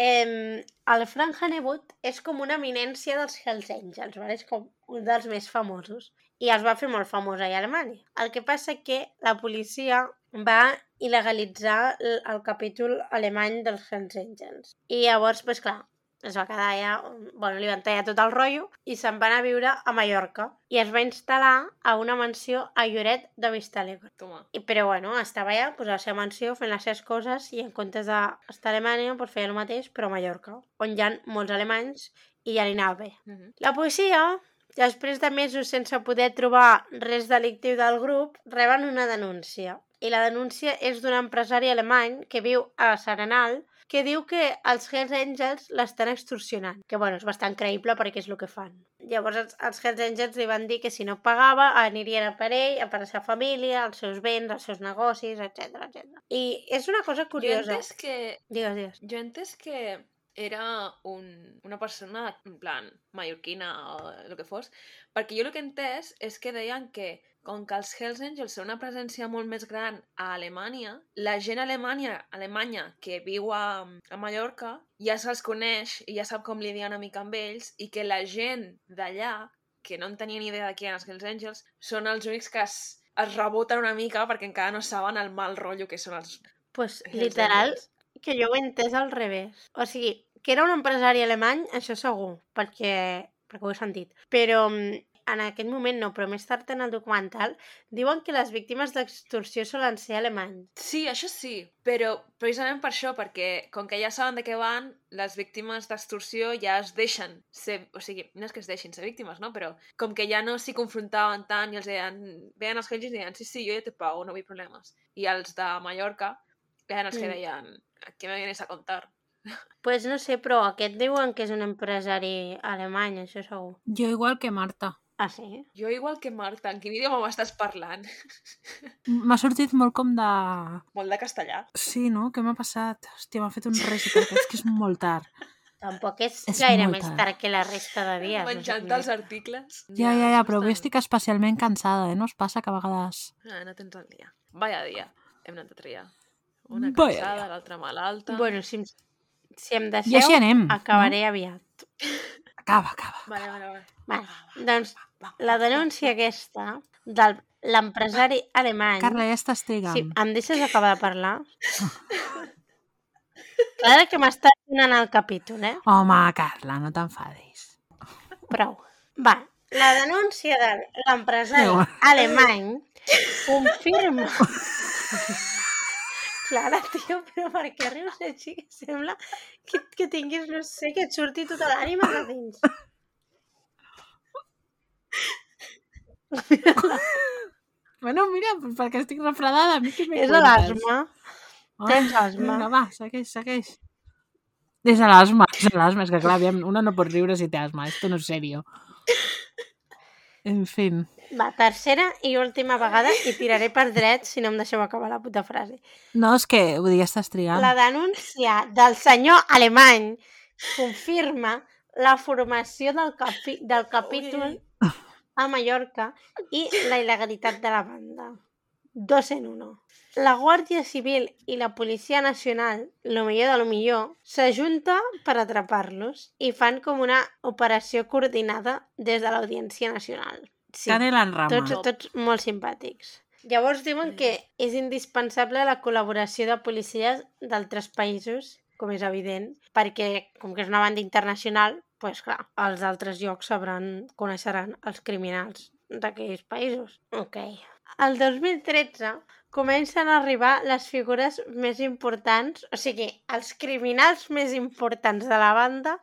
Speaker 1: Eh, el Frank Hanebut és com una eminència dels Hells Angels, vale? és com un dels més famosos i es va fer molt famós allà a Alemanya. El que passa que la policia va il·legalitzar el capítol alemany dels Hells Angels. I llavors, pues clar, es va quedar allà, bueno, li van tallar tot el rotllo i se'n van a viure a Mallorca i es va instal·lar a una mansió a Lloret de Vistalegre.
Speaker 2: Toma.
Speaker 1: I, però bueno, estava allà pues, a la seva mansió fent les seves coses i en comptes d'estar a Alemanya pues, feia el mateix però a Mallorca, on hi ha molts alemanys i ja li anava bé.
Speaker 2: Mhm.
Speaker 1: La policia, després de mesos sense poder trobar res delictiu del grup, reben una denúncia. I la denúncia és d'un empresari alemany que viu a Serenal que diu que els Hells Angels l'estan extorsionant. Que, bueno, és bastant creïble perquè és el que fan. Llavors, els, els Hells Angels li van dir que si no pagava anirien a per ell, a per la seva família, els seus béns, els seus negocis, etc etc. I és una cosa
Speaker 2: Jo
Speaker 1: curiosa.
Speaker 2: entès que
Speaker 1: Digues, digues.
Speaker 2: Jo he entès que era un, una persona, en plan, mallorquina o el que fos, perquè jo el que he entès és que deien que com que els Hells Angels són una presència molt més gran a Alemanya, la gent Alemanya, alemanya que viu a, a Mallorca ja se'ls coneix i ja sap com lidiar una mica amb ells i que la gent d'allà, que no en tenien idea de qui eren els Hells Angels, són els únics que es, es reboten una mica perquè encara no saben el mal rotllo que són els
Speaker 1: pues,
Speaker 2: Hells
Speaker 1: literal,
Speaker 2: Angels.
Speaker 1: que jo ho he entès al revés. O sigui, que era un empresari alemany, això segur, perquè, perquè ho he sentit. Però mm, en aquest moment no, però més tard en el documental diuen que les víctimes d'extorsió solen ser alemanys.
Speaker 2: Sí, això sí, però precisament per això, perquè com que ja saben de què van, les víctimes d'extorsió ja es deixen ser... O sigui, no és que es deixin ser víctimes, no? Però com que ja no s'hi confrontaven tant i els deien... Veien els Helgis i deien, sí, sí, jo ja te pago, no vull problemes. I els de Mallorca eren els que
Speaker 1: Mm.
Speaker 2: deien, què me vienes a contar?
Speaker 1: Pues no sé, però aquest diuen que és un empresari alemany, això segur.
Speaker 3: Jo igual que Marta.
Speaker 1: Ah, sí?
Speaker 2: Jo igual que Marta, en quin idioma m'estàs parlant?
Speaker 3: M'ha sortit molt com de...
Speaker 2: Molt de castellà.
Speaker 3: Sí, no? Què m'ha passat? Hòstia, m'ha fet un recital, que és que és molt tard.
Speaker 1: Tampoc és,
Speaker 3: És
Speaker 1: gaire més
Speaker 3: tard.
Speaker 1: tard que la resta de dies.
Speaker 2: Menjant
Speaker 1: no
Speaker 2: els articles.
Speaker 3: Ja, ja, ja, però avui estic especialment cansada, eh? No us passa que a vegades...
Speaker 2: Ah, no tens el dia. Vaya dia. Hem anat a triar. Una
Speaker 3: Vaya
Speaker 2: cansada, l'altra malalta.
Speaker 1: Bueno, si, em- si em
Speaker 3: I
Speaker 1: deixeu,
Speaker 3: així anem.
Speaker 1: acabaré aviat.
Speaker 3: No? Acaba, acaba.
Speaker 2: Vale, vale, vale.
Speaker 1: Vale, doncs la denúncia aquesta de l'empresari alemany...
Speaker 3: Carla, ja estàs trigant.
Speaker 1: Sí, em deixes acabar de parlar? Ara que m'estàs donant el capítol, eh?
Speaker 3: Home, Carla, no t'enfadis.
Speaker 1: Prou. Va, la denúncia de l'empresari
Speaker 3: Déu.
Speaker 1: alemany confirma... Clara, tio, però per què rius així? Que sembla que, que tinguis, no sé, que et surti tota l'ànima de dins.
Speaker 3: Bueno, mira, perquè estic refredada, a mi què
Speaker 1: És
Speaker 3: cuentes?
Speaker 1: l'asma.
Speaker 3: Ah,
Speaker 1: Tens asma.
Speaker 3: Vinga, va, segueix, segueix. És a l'asma, és a l'asma, és que clar, aviam, una no pot riure si té asma, esto no és serio. En fin,
Speaker 1: Va, tercera i última vegada i tiraré per dret si no em deixeu acabar la puta frase.
Speaker 3: no, és que, vull dir, ja estàs trigant.
Speaker 1: La denúncia del senyor alemany confirma la formació del, capi del capítol a Mallorca i la il·legalitat de la banda. Dos en uno. La Guàrdia Civil i la Policia Nacional, lo millor de lo millor, s'ajunta per atrapar-los i fan com una operació coordinada des de l'Audiència Nacional. Sí.
Speaker 3: Canela en rama.
Speaker 1: Tots, tots molt simpàtics. Llavors diuen que és indispensable la col·laboració de policies d'altres països com és evident, perquè com que és una banda internacional, pues clar, els altres llocs sabran, coneixeran els criminals d'aquells països. Ok. El 2013 comencen a arribar les figures més importants, o sigui, els criminals més importants de la banda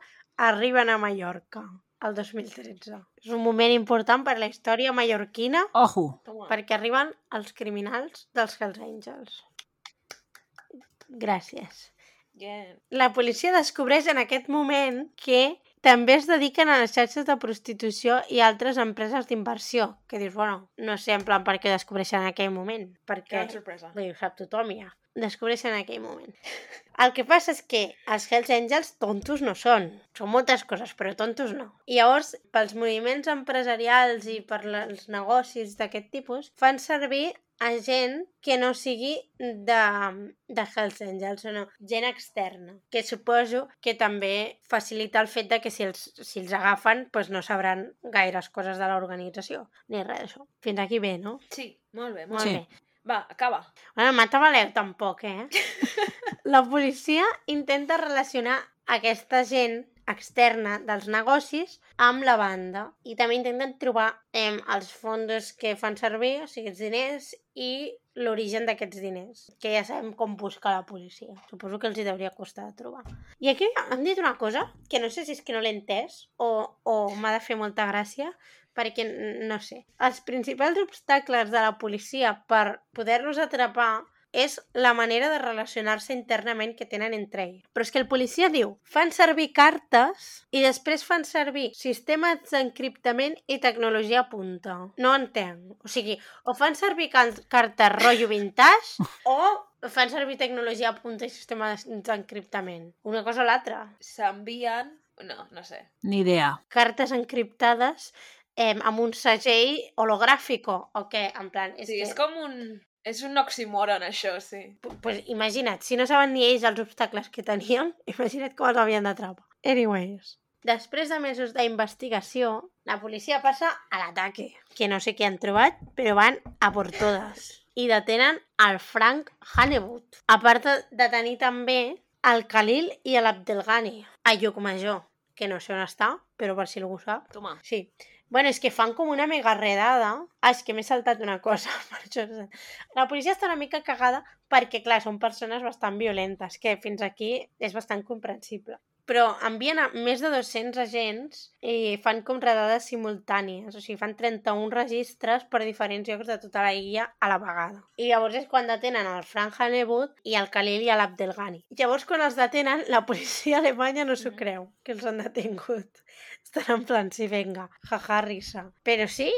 Speaker 1: arriben a Mallorca el 2013. És un moment important per la història mallorquina
Speaker 3: Ojo!
Speaker 1: Perquè arriben els criminals dels Hells Angels. Gràcies.
Speaker 2: Yeah.
Speaker 1: La policia descobreix en aquest moment que també es dediquen a les xarxes de prostitució i altres empreses d'inversió. Que dius, bueno, no sé en plan per què descobreixen en aquell moment. Perquè,
Speaker 2: Gran sorpresa.
Speaker 1: ho sap tothom ja. Descobreixen en aquell moment. El que passa és que els Hells Angels tontos no són. Són moltes coses, però tontos no. I llavors, pels moviments empresarials i per els negocis d'aquest tipus, fan servir a gent que no sigui de, de Hells Angels, o no, gent externa, que suposo que també facilita el fet de que si els, si els agafen doncs no sabran gaires coses de l'organització, ni res d'això. Fins aquí bé, no?
Speaker 2: Sí, molt bé, molt
Speaker 1: Molt
Speaker 3: Sí.
Speaker 2: bé. Va, acaba.
Speaker 1: Bueno, mata valeu tampoc, eh? La policia intenta relacionar aquesta gent externa dels negocis amb la banda i també intenten trobar eh, els fondos que fan servir, o sigui, els diners i l'origen d'aquests diners, que ja sabem com busca la policia. Suposo que els hi hauria costar de trobar. I aquí han dit una cosa que no sé si és que no l'he entès o, o m'ha de fer molta gràcia, perquè, no sé, els principals obstacles de la policia per poder-los atrapar és la manera de relacionar-se internament que tenen entre ells. Però és que el policia diu, fan servir cartes i després fan servir sistemes d'encriptament i tecnologia punta. No entenc. O sigui, o fan servir cartes rotllo vintage o fan servir tecnologia punta i sistema d'encriptament. Una cosa o l'altra.
Speaker 2: S'envien... No, no sé.
Speaker 3: Ni idea.
Speaker 1: Cartes encriptades eh, amb un segell hologràfico o què? En plan, és
Speaker 2: Sí,
Speaker 1: que...
Speaker 2: és com un... És un oxímoron, això, sí.
Speaker 1: Pu- Pues imagina't, si no saben ni ells els obstacles que tenien, imagina't com els havien d'atrapar. Anyways. Després de mesos d'investigació, la policia passa a l'ataque, que no sé què han trobat, però van a por totes. I detenen el Frank Hanebut. A part de- de tenir també el Khalil i l'Abdelghani a Llucmajor, que no sé on està, però per si algú sap.
Speaker 2: Toma.
Speaker 1: Sí. Bueno, és que fan com una mega redada. Ah, és que m'he saltat una cosa. Per això... La policia està una mica cagada perquè, clar, són persones bastant violentes, que fins aquí és bastant comprensible. Però envien a més de 200 agents i fan com redades simultànies. O sigui, fan 31 registres per diferents llocs de tota la illa a la vegada. I llavors és quan detenen el Frank Hanebut i el Khalil i l'Abdelghani. Llavors, quan els detenen, la policia alemanya no s'ho creu, que els han detingut. Estan en plan, sí, venga, jaja, risa. Però sí,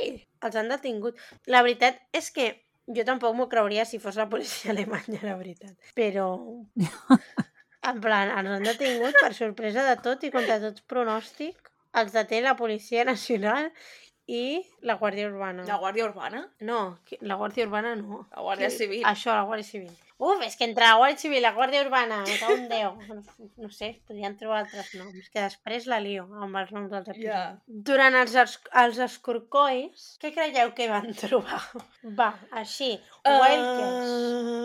Speaker 1: els han detingut. La veritat és que jo tampoc m'ho creuria si fos la policia alemanya, la veritat. Però, en plan, els han detingut per sorpresa de tot i contra tot pronòstic. Els deté la Policia Nacional i la Guàrdia Urbana.
Speaker 2: La Guàrdia Urbana?
Speaker 1: No, la Guàrdia Urbana no.
Speaker 2: La Guàrdia Civil.
Speaker 1: Això, la Guàrdia Civil. Uf, és que entre la Guàrdia Civil i la Guàrdia Urbana, me cago en Déu. No, no sé, podrien trobar altres noms, que després la lio amb els noms dels episodis.
Speaker 2: Ja.
Speaker 1: Durant els, els escorcolls, què creieu que van trobar? Va, així, Wildcats,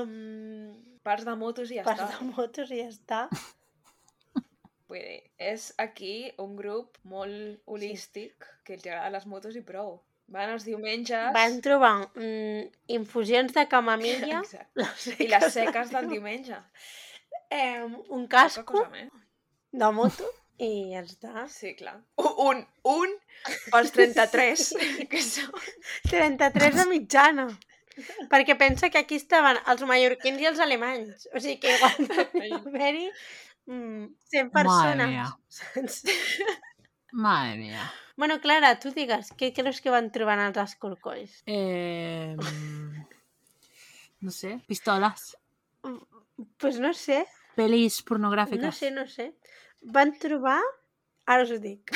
Speaker 2: Um, parts de motos i ja
Speaker 1: parts
Speaker 2: està.
Speaker 1: de motos i ja està.
Speaker 2: Vull dir, és aquí un grup molt holístic que els agraden les motos i prou. Van els diumenges...
Speaker 1: Van trobar mm, infusions de camamilla, les
Speaker 2: I les seques del diumenge.
Speaker 1: eh, un casco de moto i ja està.
Speaker 2: Sí, clar. Un, un pels 33, que són...
Speaker 1: 33 de mitjana. Perquè pensa que aquí estaven els mallorquins i els alemanys. O sigui que igual haver-hi mm, 100 persones.
Speaker 3: mía.
Speaker 1: Saps?
Speaker 3: Madre mía.
Speaker 1: Bueno, Clara, tu digues, què creus que van trobar en els escorcolls?
Speaker 3: Eh, no sé, pistolas,
Speaker 1: Pues no sé,
Speaker 3: pelis pornográficas.
Speaker 1: no sé, no sé. Van trobar, ara us ho dic,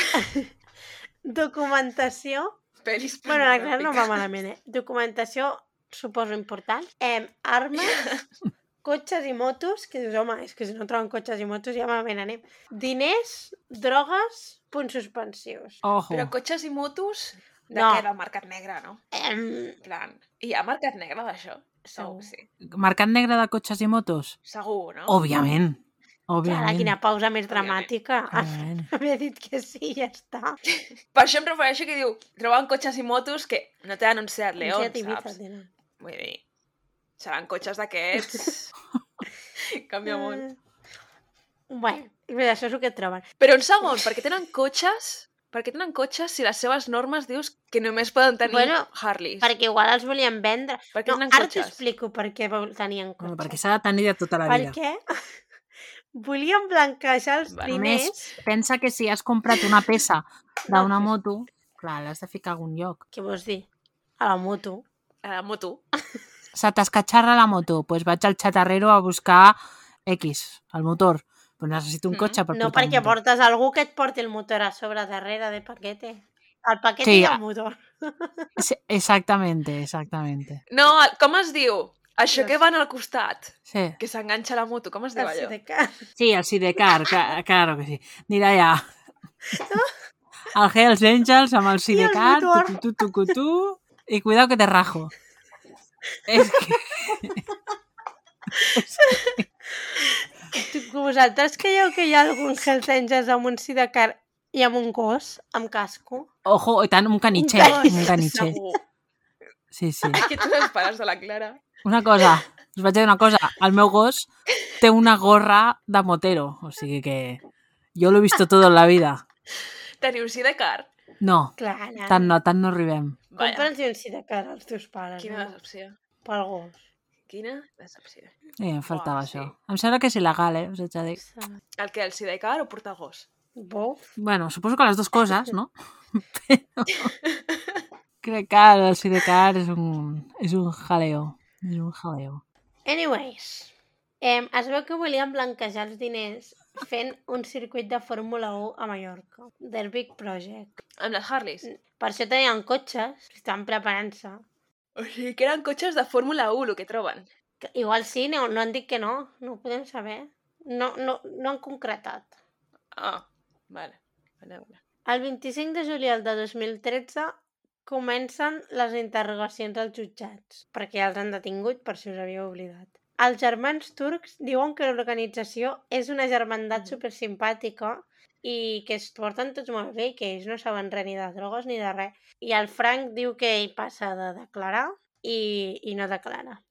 Speaker 1: documentació...
Speaker 2: Pelis
Speaker 1: Bueno, la Clara no va
Speaker 2: pornogràfiques.
Speaker 1: malament, eh? Documentació, suposo, important. Eh, armes, cotxes i motos, que dius, home, és que si no troben cotxes i motos ja malament anem. Diners, drogues, punts suspensius.
Speaker 3: Ojo.
Speaker 2: Però cotxes i motos... De
Speaker 1: No.
Speaker 2: què? Del mercat negre, no?
Speaker 1: Em,
Speaker 2: En plan... Hi ha mercat negre d'això?
Speaker 1: Segur.
Speaker 2: Sí.
Speaker 3: Mercat negre de cotxes i motos?
Speaker 2: Segur, no?
Speaker 3: Òbviament. Òbviament.
Speaker 1: quina pausa més dramàtica.
Speaker 3: Òbviament.
Speaker 1: Havia dit que sí, ja està.
Speaker 2: Per això em refereixo que diu, troben cotxes i motos que no tenen un Seat León, saps? Vull dir, seran cotxes d'aquests... Canvia molt.
Speaker 1: Eh, Bueno, això és el que troben.
Speaker 2: Però un segon, per què tenen cotxes? Per què tenen cotxes si les seves normes dius que només poden tenir
Speaker 1: Bueno,
Speaker 2: Harleys?
Speaker 1: Perquè igual els volien vendre.
Speaker 2: Per què
Speaker 1: No,
Speaker 2: tenen
Speaker 1: ara
Speaker 2: cotxes?
Speaker 1: t'explico per què vol- tenien cotxes.
Speaker 3: Bueno, perquè s'ha de tenir de tota la vida.
Speaker 1: Perquè volien blanquejar els.
Speaker 3: A
Speaker 1: primers...
Speaker 3: més, pensa que si has comprat una peça d'una moto, clar, l'has de ficar a algun lloc.
Speaker 1: Què vols dir? A la moto.
Speaker 2: A la moto.
Speaker 3: Se t'escatxarra la moto, doncs pues vaig al xatarrero a buscar X, el motor. Però necessito un
Speaker 2: Mhm.
Speaker 3: cotxe per
Speaker 1: No
Speaker 3: portar
Speaker 1: perquè portes algú que et porti el motor a sobre darrere de paquete. El paquete
Speaker 3: Sí,
Speaker 1: i el motor.
Speaker 3: Sí, exactamente, exactamente.
Speaker 2: No, com es diu? Això que van al costat,
Speaker 3: Sí,
Speaker 2: que s'enganxa la moto, com es diu
Speaker 1: El
Speaker 2: allò?
Speaker 1: sidecar.
Speaker 3: sí el Sidecar, ca- claro que sí. Mira ja. El Hells Angels amb el Sidecar,
Speaker 1: motor.
Speaker 3: tu, tu, tu, tu, tu, i cuidado que te rajo. És que...
Speaker 1: Vosaltres creieu que hi ha algun Hells Angels amb un sidecar i amb un gos, amb casco?
Speaker 3: Ojo, i tant, un canitxer,
Speaker 1: gos,
Speaker 3: un canitxer. Sí, sí.
Speaker 2: Que tu esperes de la Clara.
Speaker 3: Una cosa, us vaig dir una cosa. El meu gos té una gorra de motero. O sigui que jo l'he vist tot en la vida.
Speaker 2: Teniu sidecar?
Speaker 3: No,
Speaker 1: Clar,
Speaker 3: tant no, tant no arribem.
Speaker 1: Compra'ns un sidecar als teus pares.
Speaker 2: quina
Speaker 1: no?
Speaker 2: decepció.
Speaker 1: Pel gos.
Speaker 2: Quina decepció.
Speaker 3: Eh, em faltava
Speaker 2: Uah,
Speaker 3: això.
Speaker 2: sí.
Speaker 3: Em sembla que és il·legal, eh? Us haig de dir.
Speaker 2: El que, el sidecar o portar gos?
Speaker 1: Buf.
Speaker 3: Bueno, suposo que les dues coses, no? Però crec que el sidecar és un, és un jaleo. És un jaleo.
Speaker 1: Anyways, eh, es veu que volien blanquejar els diners fent un circuit de Fórmula 1 a Mallorca, del Big Project.
Speaker 2: Amb les Harleys?
Speaker 1: Per això tenien cotxes, estaven preparant-se.
Speaker 2: O sigui, que eren cotxes de Fórmula 1, el que troben.
Speaker 1: Que Igual sí, no, no han dit que no, no ho podem saber. No, no, no han concretat.
Speaker 2: Ah, vale. Vale, vale.
Speaker 1: El 25 de juliol de 2013 comencen les interrogacions als jutjats, perquè ja els han detingut per si us havíeu oblidat. Els germans turcs diuen que l'organització és una germandat
Speaker 2: Mhm.
Speaker 1: supersimpàtica i que es porten tots molt bé, que ells no saben res ni de drogues ni de res. I el Frank diu que ell passa de declarar i, i no declara.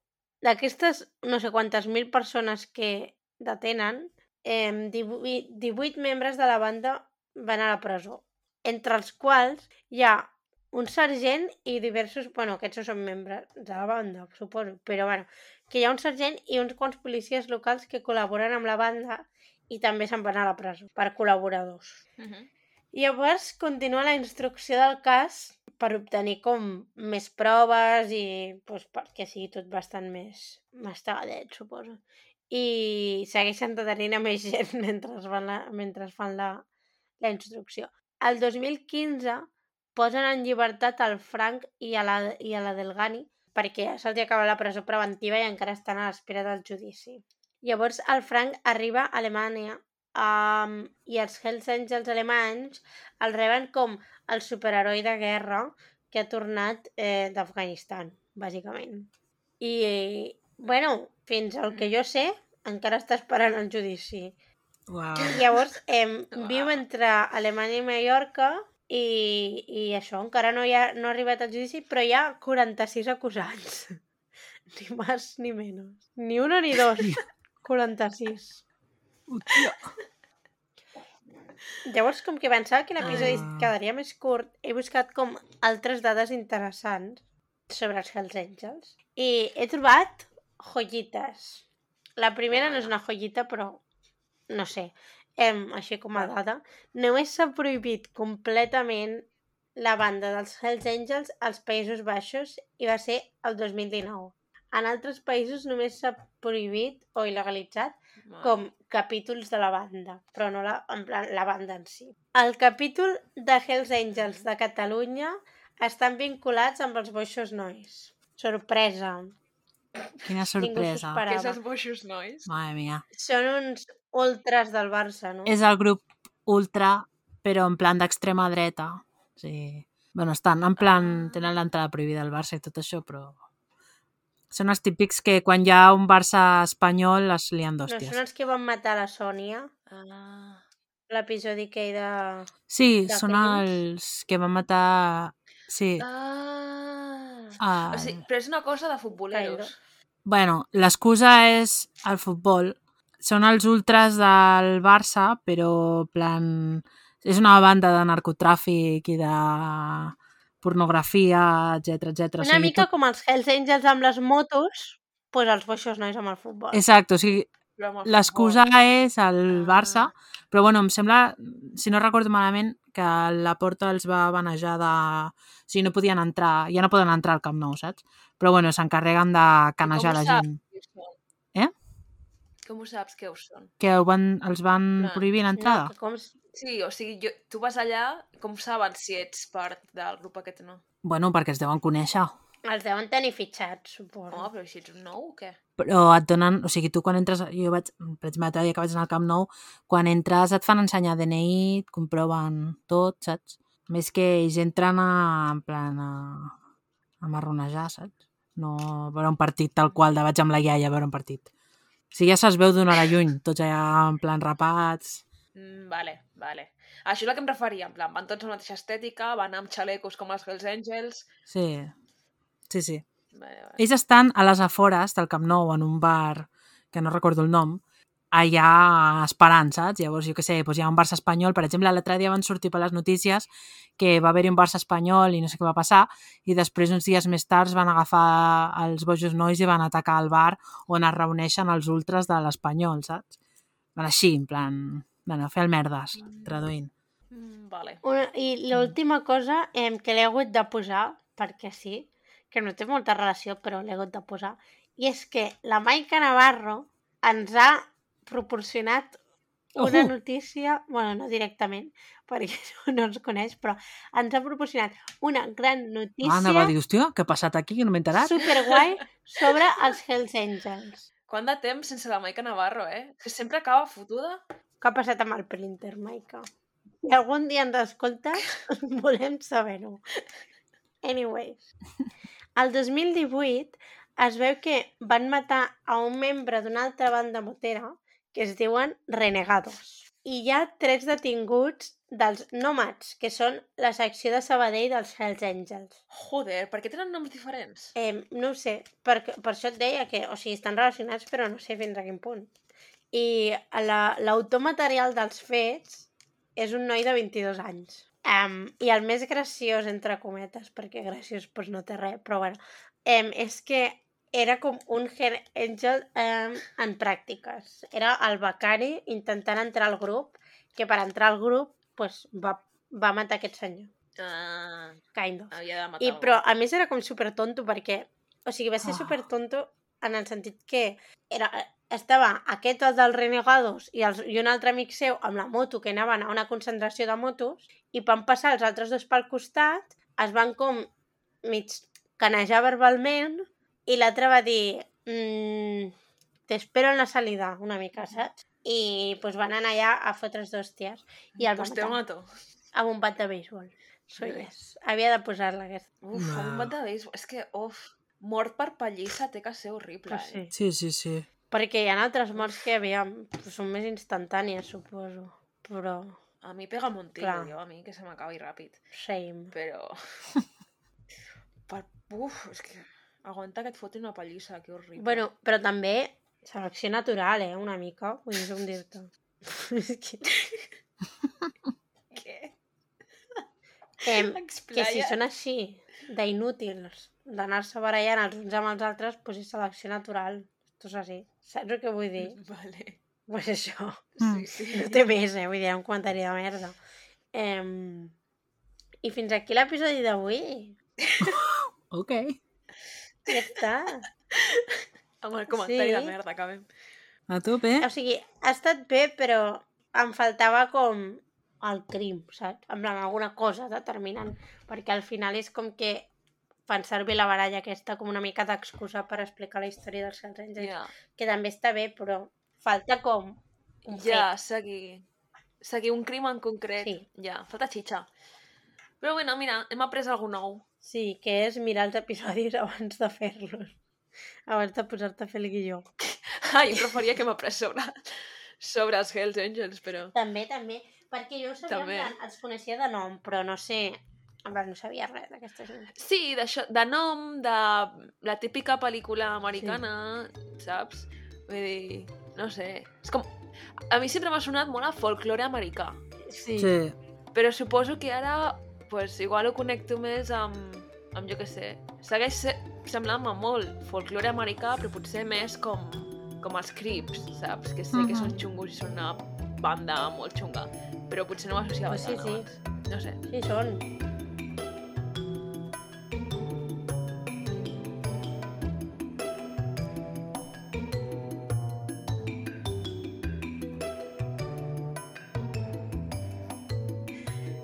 Speaker 1: D'aquestes no sé quantes mil persones que detenen, eh, 18, 18 membres de la banda van a la presó, entre els quals hi ha un sergent i diversos... Bueno, aquests no són membres de la banda, suposo, però bueno, que hi ha un sergent i uns quants policies locals que col·laboren amb la banda i també se'n van a la presó per col·laboradors.
Speaker 2: Uh -huh.
Speaker 1: Llavors continua la instrucció del cas per obtenir com més proves i doncs, perquè sigui tot bastant més mastegadet, suposo. I segueixen detenint a més gent mentre fan la, mentre fan la, la instrucció. El 2015 posen en llibertat el Frank i a la, i a la Delgani perquè ja se'ls acaba la presó preventiva i encara estan a l'espera del judici. Llavors el Frank arriba a Alemanya um, i els Hells Angels alemanys el reben com el superheroi de guerra que ha tornat eh, d'Afganistan, bàsicament. I, bueno, fins al que jo sé, encara està esperant el judici.
Speaker 3: Uau.
Speaker 1: Llavors, eh,
Speaker 2: Uau.
Speaker 1: viu entre Alemanya i Mallorca i, i això, encara no, hi ha, no ha arribat al judici, però hi ha 46 acusats. Ni més ni menys. Ni uno ni dos. 46.
Speaker 3: Hòstia.
Speaker 1: Llavors, com que pensava que l'episodi
Speaker 3: Ah.
Speaker 1: quedaria més curt, he buscat com altres dades interessants sobre els Hells Angels. I he trobat joyites. La primera no és una joyita, però no sé, em, així com a dada. Només s'ha prohibit completament la banda dels Hells Angels als Països Baixos i va ser el 2019. En altres països només s'ha prohibit o il·legalitzat com capítols de la banda, però no la, en plan, la banda en si. El capítol de Hells Angels de Catalunya estan vinculats amb els Boixos Nois. Sorpresa.
Speaker 3: Quina
Speaker 1: Ningú s'ho
Speaker 3: sorpresa.
Speaker 2: Que els boixos nois?
Speaker 3: Madre mia.
Speaker 1: Són uns ultras del Barça, no?
Speaker 3: És el grup ultra, però en plan d'extrema dreta. Sí. Bueno, estan en plan... Tenen l'entrada prohibida al Barça i tot això, però... Són els típics que quan hi ha un Barça espanyol es lien
Speaker 1: No
Speaker 3: d'hòsties.
Speaker 1: són els que van matar la Sònia,
Speaker 2: Ah.
Speaker 1: l'episodi aquell de...
Speaker 3: Sí,
Speaker 1: de
Speaker 3: són els que van matar... Sí.
Speaker 2: Ah.
Speaker 3: Ah,
Speaker 2: O sigui, però és una cosa de futboleros.
Speaker 3: Bueno, l'excusa és el futbol. Són els ultras del Barça, però plan... És una banda de narcotràfic i de pornografia, etc etc.
Speaker 1: Una mica com els Hells Angels amb les motos, doncs els boixos nois amb el futbol.
Speaker 3: Exacte, o sigui, l'excusa és el
Speaker 2: Ah.
Speaker 3: Barça, però bueno, em sembla, si no recordo malament, que la porta els va banejar de... O sigui, no podien entrar, ja no poden entrar al Camp Nou, saps? Però bueno, s'encarreguen de canejar la gent. Eh?
Speaker 2: Com ho saps que ho són?
Speaker 3: Que ho van, els van
Speaker 2: Clar.
Speaker 3: prohibir l'entrada.
Speaker 1: No, com...
Speaker 2: Sí, o sigui, jo, tu vas allà, com saben si ets part del grup aquest o no?
Speaker 3: Bueno, perquè es deuen conèixer.
Speaker 1: Els deuen tenir fitxats, suposo.
Speaker 2: Home, però si ets un nou o què?
Speaker 3: Però et donen... O sigui, tu quan entres... Jo vaig... Per exemple, l'altre dia que vaig anar al Camp Nou, quan entres et fan ensenyar DNI, et comproven tot, saps? Més que ells entren a, en plan a, a marronejar, saps? No a veure un partit tal qual de vaig amb la iaia a veure un partit. O sigui, ja se'ls veu d'una hora lluny, tots allà en plan rapats...
Speaker 2: Mm, vale, vale. Això és el que em referia, en plan, van tots amb la mateixa estètica, van amb xalecos com els Hells Angels...
Speaker 3: Sí, sí, sí.
Speaker 2: Vale, vale.
Speaker 3: Ells estan a les afores del Camp Nou, en un bar que no recordo el nom, allà esperant, saps? Llavors, jo què sé, doncs hi ha un Barça espanyol, per exemple, l'altre dia van sortir per les notícies que va haver-hi un Barça espanyol i no sé què va passar, i després, uns dies més tard, van agafar els bojos nois i van atacar el bar on es reuneixen els ultras de l'Espanyol, saps? Van així, en plan... Bueno, fer el merdes, traduint.
Speaker 2: Mm, vale.
Speaker 1: Una, I l'última cosa eh, que l'he hagut de posar, perquè sí, que no té molta relació, però l'he hagut de posar, i és que la Maica Navarro ens ha proporcionat una
Speaker 3: Ojo.
Speaker 1: notícia, bueno, no directament, perquè no, no ens coneix, però ens ha proporcionat una gran notícia
Speaker 3: Ah, anava a dir, hòstia, què ha passat aquí, que no m'he enterat?
Speaker 1: superguai sobre els Hells Angels.
Speaker 2: Quant de temps sense la Maica Navarro, eh? Que sempre acaba fotuda.
Speaker 1: Què ha passat amb el printer, Maica? Si algun dia ens escoltes, volem saber-ho. Anyways, el 2018 es veu que van matar a un membre d'una altra banda motera que es diuen Renegados. I hi ha tres detinguts dels Nomads, que són la secció de Sabadell dels Hells Angels.
Speaker 2: Joder, per què tenen noms diferents?
Speaker 1: Eh, no ho sé, per, per això et deia que, o sigui, estan relacionats, però no sé fins a quin punt. I la- l'autor material dels fets és un noi de 22 anys. Um, I el més graciós, entre cometes, perquè graciós doncs no té res, però bueno, um, és que era com un Hell Angel um, en pràctiques. Era el becari intentant entrar al grup, que per entrar al grup pues, va, va matar aquest senyor.
Speaker 2: Ah,
Speaker 1: Kind of.
Speaker 2: havia de matar
Speaker 1: I,
Speaker 2: algú.
Speaker 1: però, a més, era com super tonto, perquè... O sigui, va ser
Speaker 3: Ah.
Speaker 1: super tonto en el sentit que era, estava aquest el dels renegados i, els, i un altre amic seu amb la moto que anaven a una concentració de motos i van passar els altres dos pel costat, es van com mig canejar verbalment i l'altre va dir mmm, t'espero en la salida una mica, saps? I pues, van anar allà a fotre's d'hòsties i el va
Speaker 2: pues te
Speaker 1: matar amb un bat de béisbol. Soy
Speaker 2: Bé.
Speaker 1: yes. Havia de posar-la aquesta.
Speaker 2: Uf,
Speaker 3: No.
Speaker 2: no. un bat de béisbol. És que, uf, mort per pallissa té que ser horrible,
Speaker 1: Pues
Speaker 2: eh?
Speaker 1: sí.
Speaker 3: Sí, sí, sí.
Speaker 1: Perquè hi ha altres morts que, aviam, pues, són més instantànies, suposo. Però,
Speaker 2: A mi pega un tiro,
Speaker 1: Clar.
Speaker 2: jo, a mi, que se m'acabi ràpid.
Speaker 1: shame.
Speaker 2: Però... per... Uf, és que aguanta que et fotin una pallissa, que horrible.
Speaker 1: Bueno, però també selecció natural, eh, una mica. Vull dir, com dir-te. És que,
Speaker 2: Què?
Speaker 1: em, que si són així, d'inútils, d'anar-se barallant els uns amb els altres, pues és selecció natural. Esto és així. Saps el que vull dir?
Speaker 2: Vale.
Speaker 1: Pues això.
Speaker 3: Mm.
Speaker 2: Sí, sí.
Speaker 1: No té més, eh? Vull dir, un comentari de merda. Em... I fins aquí l'episodi d'avui.
Speaker 3: Ok.
Speaker 1: Ja està.
Speaker 2: Amb el comentari de
Speaker 1: Sí.
Speaker 2: merda, acabem.
Speaker 3: A tope.
Speaker 1: O sigui, ha estat bé, però em faltava com el crim, saps? En plan, alguna cosa determinant. Perquè al final és com que fan servir la baralla aquesta com una mica d'excusa per explicar la història dels Hells Angels,
Speaker 2: Ja,
Speaker 1: que també està bé, però falta com un
Speaker 2: ja,
Speaker 1: fet.
Speaker 2: seguir. Seguir un crim en concret.
Speaker 1: Sí.
Speaker 2: Ja, falta xitxa. Però bueno, mira, hem après algú nou.
Speaker 1: Sí, que és mirar els episodis abans de fer-los. abans de posar-te a fer el guió.
Speaker 2: Ai, em referia que m'ha pres sobre, sobre els Hells Angels, però...
Speaker 1: També, també. Perquè jo sabia,
Speaker 2: També.
Speaker 1: els coneixia de nom, però no sé... En plan, no sabia res d'aquesta gent.
Speaker 2: Sí, d'això, de nom, de la típica pel·lícula americana, saps? Vull dir, no sé, és com... A mi sempre m'ha sonat molt a folklore americà,
Speaker 1: Sí.
Speaker 4: Sí.
Speaker 2: però suposo que ara, pues, igual ho connecto més amb, amb jo què sé, segueix se- semblant-me molt folklore americà, però potser més com, com els Crips, saps? Que sé que
Speaker 4: Mhm.
Speaker 2: són xungos i són una banda molt xunga, però potser no ho associava
Speaker 1: Pues sí,
Speaker 2: tant
Speaker 1: sí.
Speaker 2: abans. No sé.
Speaker 1: Sí, són.